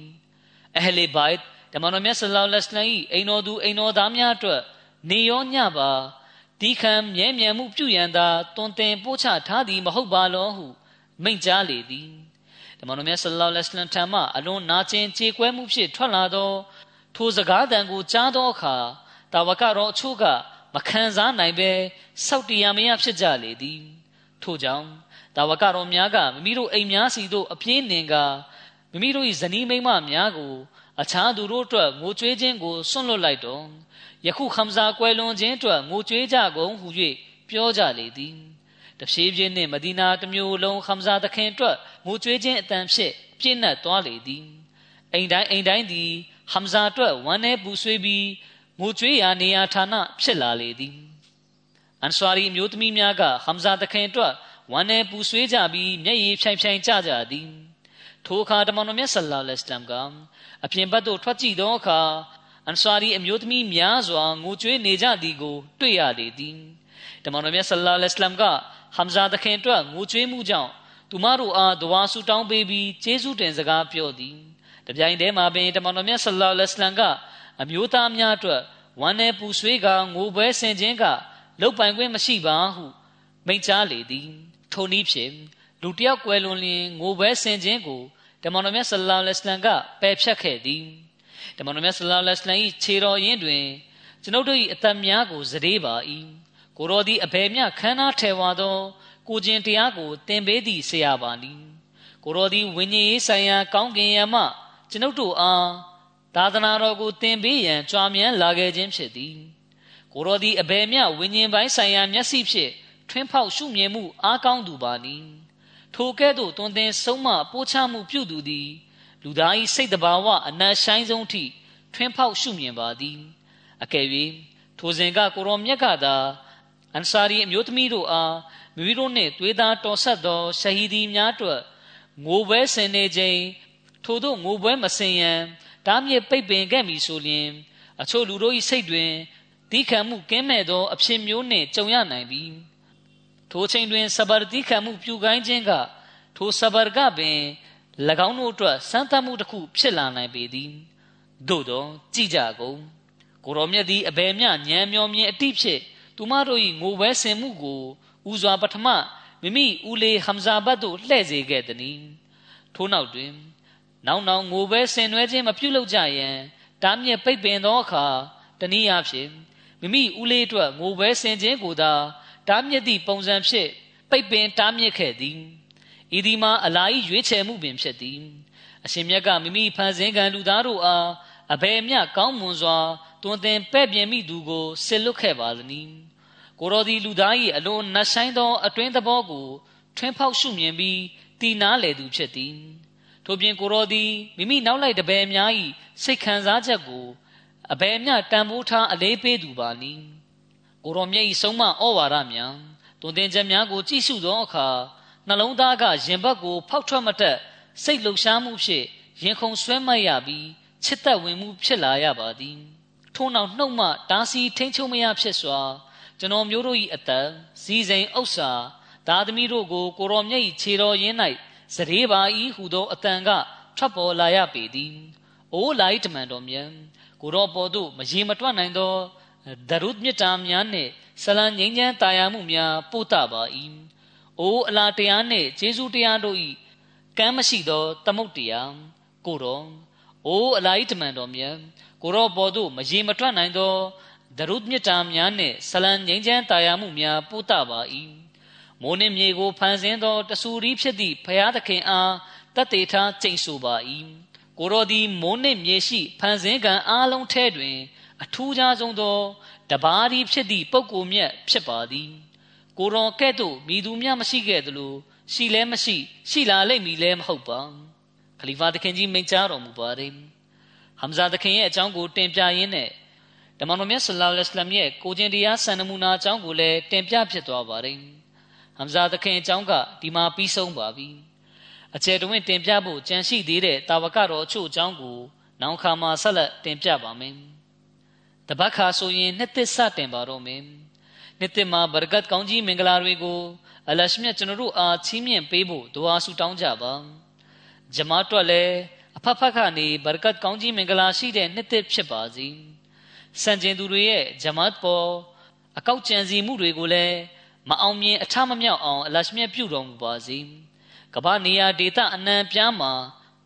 S2: အဟလေဘိုက်တ မန်တော်မြတ်ဆလောလ္လဟ်အလိုင်းအိမ်တော်သူအိမ်တော်သားများအတွက်နေရောညပါဒီခံမြဲမြံမှုပြုရန်သာတွင်တင်ပို့ချထားသည်မဟုတ်ပါလောဟုမိန့်ကြားလေသည်တမန်တော်မြတ်ဆလ္လာလဟ်အလัยဟိဝါစလမ်ထံမှအလွန်နာကျင်ကြေကွဲမှုဖြင့်ထွက်လာသောထိုစကားတန်ကိုကြားသောအခါတာဝကတော်အချို့ကမခံစားနိုင်ပဲစောက်တရားမရဖြစ်ကြလေသည်ထို့ကြောင့်တာဝကတော်များကမိမိတို့အိမ်များစီသို့အပြေးနှင်ကမိမိတို့၏ဇနီးမိန်းမများကို အခြားသူတို့အတွက်ငိုကြွေးခြင်းကိုစွန့်လွတ်လိုက်တော့ယခုခမ်ဇာကွယ်လွန်ခြင်းအတွက်ငိုကြွေးကြကုန်ဟု၍ပြောကြလေသည်တဖြည်းဖြည်းနှင့်မဒီနာတစ်မျိုးလုံးခမ်ဇာသခင်အတွက်ငိုကြွေးခြင်းအတန်ဖြင့်ပြည့်နှက်သွားလေသည်အိမ်တိုင်းအိမ်တိုင်းသည်ဟမ်ဇာအတွက်ဝမ်းနည်းပူဆွေးပြီးငိုကြွေးရာနေရာဌာနဖြစ်လာလေသည်အန်ဆွာရီမျိုးသမီးများကဟမ်ဇာသခင်အတွက်ဝမ်းနည်းပူဆွေးကြပြီးမျက်ရည်ဖြိုင်ဖြိုင်ကြကြသည်ထိုအခါတမန်တော်မြတ်ဆလ္လာလဟ်အလัยဟိဝါစလမ်က အပြင်ဘက်သို့ထွက်ကြည့်သောအခါအန်ဆွာရီအမျိုးသမီးများစွာငိုကြွေးနေကြသည်ကို တွေ့ရလေသည်တမန်တော်မြတ်ဆလ္လာလဟ်အလัยဟိဝါစလမ်ကဟမ်ဇာသခင်အတွက်ငိုကြွေးမှုကြောင့်သူမတို့အားဒဝါဆူတောင်းပေးပြီးကျေးဇူးတင်စကားပြောသည်တပြိုင်တည်းမှာပင်တမန်တော်မြတ်ဆလ္လာလဟ်အလัยဟိဝါစလမ်ကအမျိုးသားများအတွက်ဝမ်းနဲ့ပူဆွေးကငိုပွဲဆင်ခြင်းကလုတ်ပိုင်ခွင့်မရှိပါဟုမိန့်ကြားလေသည်ထိုနည်းဖြင့်လူတယောက်ကွယ်လွန်လျင်ငိုပွဲဆင်ခြင်းကို တမန်တော်မြတ်ဆလ္လာလဟ်အလัยဟိဝါစလမ်ကပယ်ဖြတ်ခဲ့သည်တမန်တော်မြတ်ဆလ္လာလဟ်အလัยဟိဝါစလမ်၏ခြေတော်ရင်းတွင်ကျွန်ုပ်တို့၏အသက်များကိုစရေပါ၏ကိုရောသည်အဘယ်မျှခမ်းနားထဲဝါသောကိုကျင်တရားကိုသင်ပေးသည့်ဆရာပါနီကိုရောသည်ဝိညာဉ်ရေးဆိုင်ရာကောင်းကင်ယံမှကျွန်ုပ်တို့အားသာသနာတော်ကိုသင်ပေးရန်ကြွားမြန်းလာခဲ့ခြင်းဖြစ်သည်ကိုရောသည်အဘယ်မျှဝိညာဉ်ပိုင်းဆိုင်ရာမျက်စိဖြင့်ထွင်းဖောက်ရှုမြင်မှုအားကောင်းသူပါနီ ထိုကဲ့သို့တွင်တင်ဆုံးမပိုးချမှုပြုသူသည် လူသား၏စိတ်တဘာဝအနတ်ဆိုင်ဆုံးထိထွင်းဖောက်ရှုမြင်ပါသည်အကယ်၍ထိုစဉ်ကကိုရောမြတ်ကသာအန်ဆာရီအမျိုးသမီးတို့အားမိမိတို့နှင့်သွေးသားတော်ဆက်သောရှဟီဒီများအတွက်ငိုပွဲဆင်နေခြင်းထို့သောငိုပွဲမဆင်ရန်တားမြစ်ပိတ်ပင်ခဲ့မည်ဆိုလျှင် အချို့လူတို့၏စိတ်တွင်တိခံမှုကင်းမဲ့သောအဖြစ်မျိုးနှင့်ကြုံရနိုင်ပြီး ထိုချိန်တွင်စဘာတိခံမှုပြုကိုင်းခြင်းကထိုစဘာကပင်၎င်းတို့အတွက်စမ်းသပ်မှုတစ်ခုဖြစ်လာနိုင်ပေသည်သို့သောကြည်ကြကုန်ကိုရောမြတ်သည်အဘယ်မျှညံမျောမြင်အတိဖြစ်သူမတို့၏ငိုပွဲဆင်မှုကိုဦးစွာပထမမိမိဦးလေးဟမ်ဇာဘတ်တို့လှဲ့စေခဲ့သည်။ထို့နောက်တွင် နောက်နောက်ငိုပဲဆင်နွှဲခြင်းမပြုလုပ်ကြရန်တားမြစ်ပိတ်ပင်သောအခါတနည်းအားဖြင့်မိမိဦးလေးအတွက်ငိုပဲဆင်ခြင်းကိုသာ တားမြစ်သည့်ပုံစံဖြင့်ပိတ်ပင်တားမြစ်ခဲ့သည်။ဤဒီမှာအလာ၏ရွေးချယ်မှုပင်ဖြစ်သည်။အရှင်မြတ်ကမိမိဖန်ဆင်းကံလူသားတို့အားအဘယ်မျှကောင်းမွန်စွာတွင်တင်ပဲ့ပြင်မိသူကိုစစ်လွတ်ခဲ့ပါသနည်းကိုရောဒီလူသား၏အလွန်နှဆိုင်သော အတွင်းသဘောကို ထွန်းဖောက်ရှုမြင်ပြီးတည်နာလေသူဖြစ်သည်ထို့ပြင်ကိုရောဒီမိမိနောက်လိုက်တပည့်များ၏စိတ်ခံစားချက်ကိုအဘယ်မျှတန်ဖိုးထားအလေးပေးသူပါနည်း ကိုရောမြတ်၏ဆုံးမဩဝါဒများတွင်တင်ချက်များကိုကြည့်ရှုသောအခါနှလုံးသားကရင်ဘတ်ကို ဖောက်ထွက်မတက်စိတ်လှုပ်ရှားမှုဖြင့်ရင်ခုန်ဆွဲမှတ်ရပြီးချစ်သက်ဝင်မှုဖြစ်လာရပါသည်ထို့နောက်နှုတ်မှတားဆီးထိန်ချုပ်မရဖြစ်စွာကျွန်တော်မျိုးတို့၏အသက်စည်းစိမ်ဥစ္စာသားသမီးတို့ကိုကိုရောမြတ်၏ခြေတော်ရင်း၌စရေပါ၏ဟုသောအတန်ကထွက်ပေါ်လာရပေသည်။အိုးလိုက်တမန်တော်မြတ်ကိုရောပေါ်သို့မရေမတွက်နိုင်သော ဒရုမြတ်တာများနှင့်ဆလံငိမ့်ချမ်းတာယာမှုများပို့တပါ၏။အိုးအလားတရားနှင့်ဂျေဇုတရားတို့၏ကမ်းမရှိသောသမုတ်တရားကိုရောအိုးအလားတမန်တော်မြတ်ကိုရောပေါ်သို့မရေမတွက်နိုင်သောဒရုမြတ်တာများနှင့်ဆလံငိမ့်ချမ်းတာယာမှုများပို့တပါ၏မိုးနှင့်မြေကိုဖန်ဆင်းသောတဆူရီဖြစ်သည့်ဖရာသခင်အားတတ်တေထားကျိန်ဆိုပါ၏ကိုရောသည်မိုးနှင့်မြေရှိဖန်ဆင်းကံအားလုံးထဲတွင် အထူးခြားဆုံးသောတပါးဒီဖြစ်သည့်ပုဂ္ဂိုလ်မြတ်ဖြစ်ပါသည်ကိုရောကဲ့သို့မိသူမြမရှိခဲ့သလိုရှိလဲမရှိ ရှိလာလိမ့်မည်လဲမဟုတ်ပါခလီဖာသခင်ကြီးမိန့်ကြားတော်မူပါတယ်ဟမ်ဇာသခင်ရဲ့အကြောင်းကိုတင်ပြရင်းနဲ့ဓမ္မတော်မြတ်ဆလ္လာလဟ်အလัยဟ်ရဲ့ကိုကျင်တရားစံနမူနာအကြောင်းကိုလည်းတင်ပြဖြစ်သွားပါတယ်။ဟမ်ဇာသခင်အကြောင်းကဒီမှာပြီးဆုံးပါပြီ။အကျယ်တွင်တင်ပြဖို့ကြံရှိသေးတဲ့တာဝကတော်အချို့အကြောင်းကိုနောက်ခါမှာဆက်လက်တင်ပြပါမယ်။ တပတ်ခါဆိုရင်နှစ်သစ်စတင်ပါတော့မယ်။နှစ်သစ်မှာဘရကတ်ကောင်းကြီးမင်္ဂလာတွေကိုအလရှမြတ်ကျွန်တော်တို့အားချီးမြှင့်ပေးဖို့ဒွါဆုတောင်းကြပါ။ဂျမားတွက်လည်းအဖက်ဖက်ကနေဘရကတ်ကောင်းကြီးမင်္ဂလာရှိတဲ့နှစ်သစ်ဖြစ်ပါစေ။စံကျင်သူတွေရဲ့ဂျမတ်ပေါ်အကောက်ကြံစီမှုတွေကိုလည်းမအောင်မြင်အထမမြောက်အောင်အလရှမြတ်ပြုတော်မူပါစေကမ္ဘာနေရာဒေသအနှံ့ပြားမှာ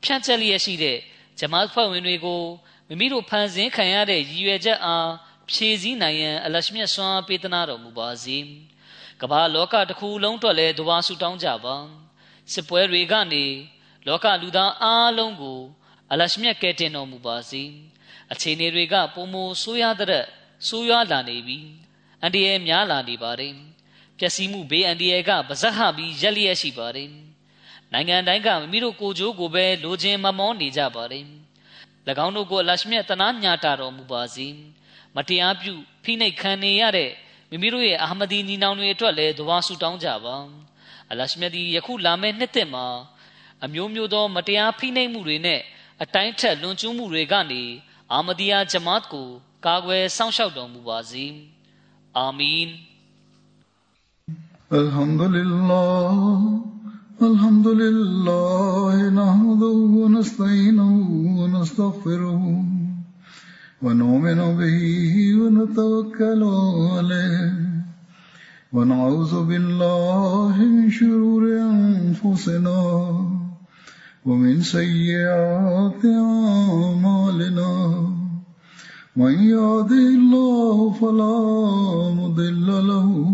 S2: ဖြန့်ကျက်လျက်ရှိတဲ့ဂျမားဖွဲ့ဝင်တွေကို မိမိတို့ဖန်ဆင်းခံရတဲ့ရည်ရွယ်ချက်အားဖြည့်ဆည်းနိုင်ရန်အလရှမြတ်စွာပေးသနာတော်မူပါစေကမ္ဘာလောကတစ်ခုလုံးအတွက်လည်းဒွါဆုတောင်းကြပါစစ်ပွဲတွေကနေလောကလူသားအားလုံးကိုအလရှမြတ်ကဲတင်တော်မူပါစေအခြေအနေတွေကပုံမဆိုးရတဲ့ဆိုးရွားလာနေပြီအန္တရာယ်များလာနေပါတယ်ပျက်စီးမှုဘေးအန္တရာယ်ကပါဇက်ဟပြီးရက်လျက်ရှိပါတယ်နိုင်ငံတိုင်းကမိမိတို့ကိုကြိုးကိုပဲလိုချင်မမောနေကြပါတယ်၎ င်းတို့ကိုအလရှမြတ်တနာညာတာတော်မူပါစေမတရားပြုဖိနှိပ်ခံနေရတဲ့မိမိတို့ရဲ့အာမဒီညီနောင်တွေအတွက်လည်းဒွါဆူတောင်းကြပါအလရှမြတ်ဒီယခုလာမယ့်နှစ်သက်မှာအမျိုးမျိုးသောမတရားဖိနှိပ်မှုတွေနဲ့အတိုင်းထက်လွန်ကျူးမှုတွေကနေအာမဒီယာဂျမတ်ကိုကာကွယ်စောင့်ရှောက်တော်မူပါစေအာမင်
S1: الحمد لله الحمد لله نحمده ونستعينه ونستغفره ونؤمن به ونتوكل عليه ونعوذ بالله من شرور أنفسنا ومن سيئات أعمالنا من يهده الله فلا مضل له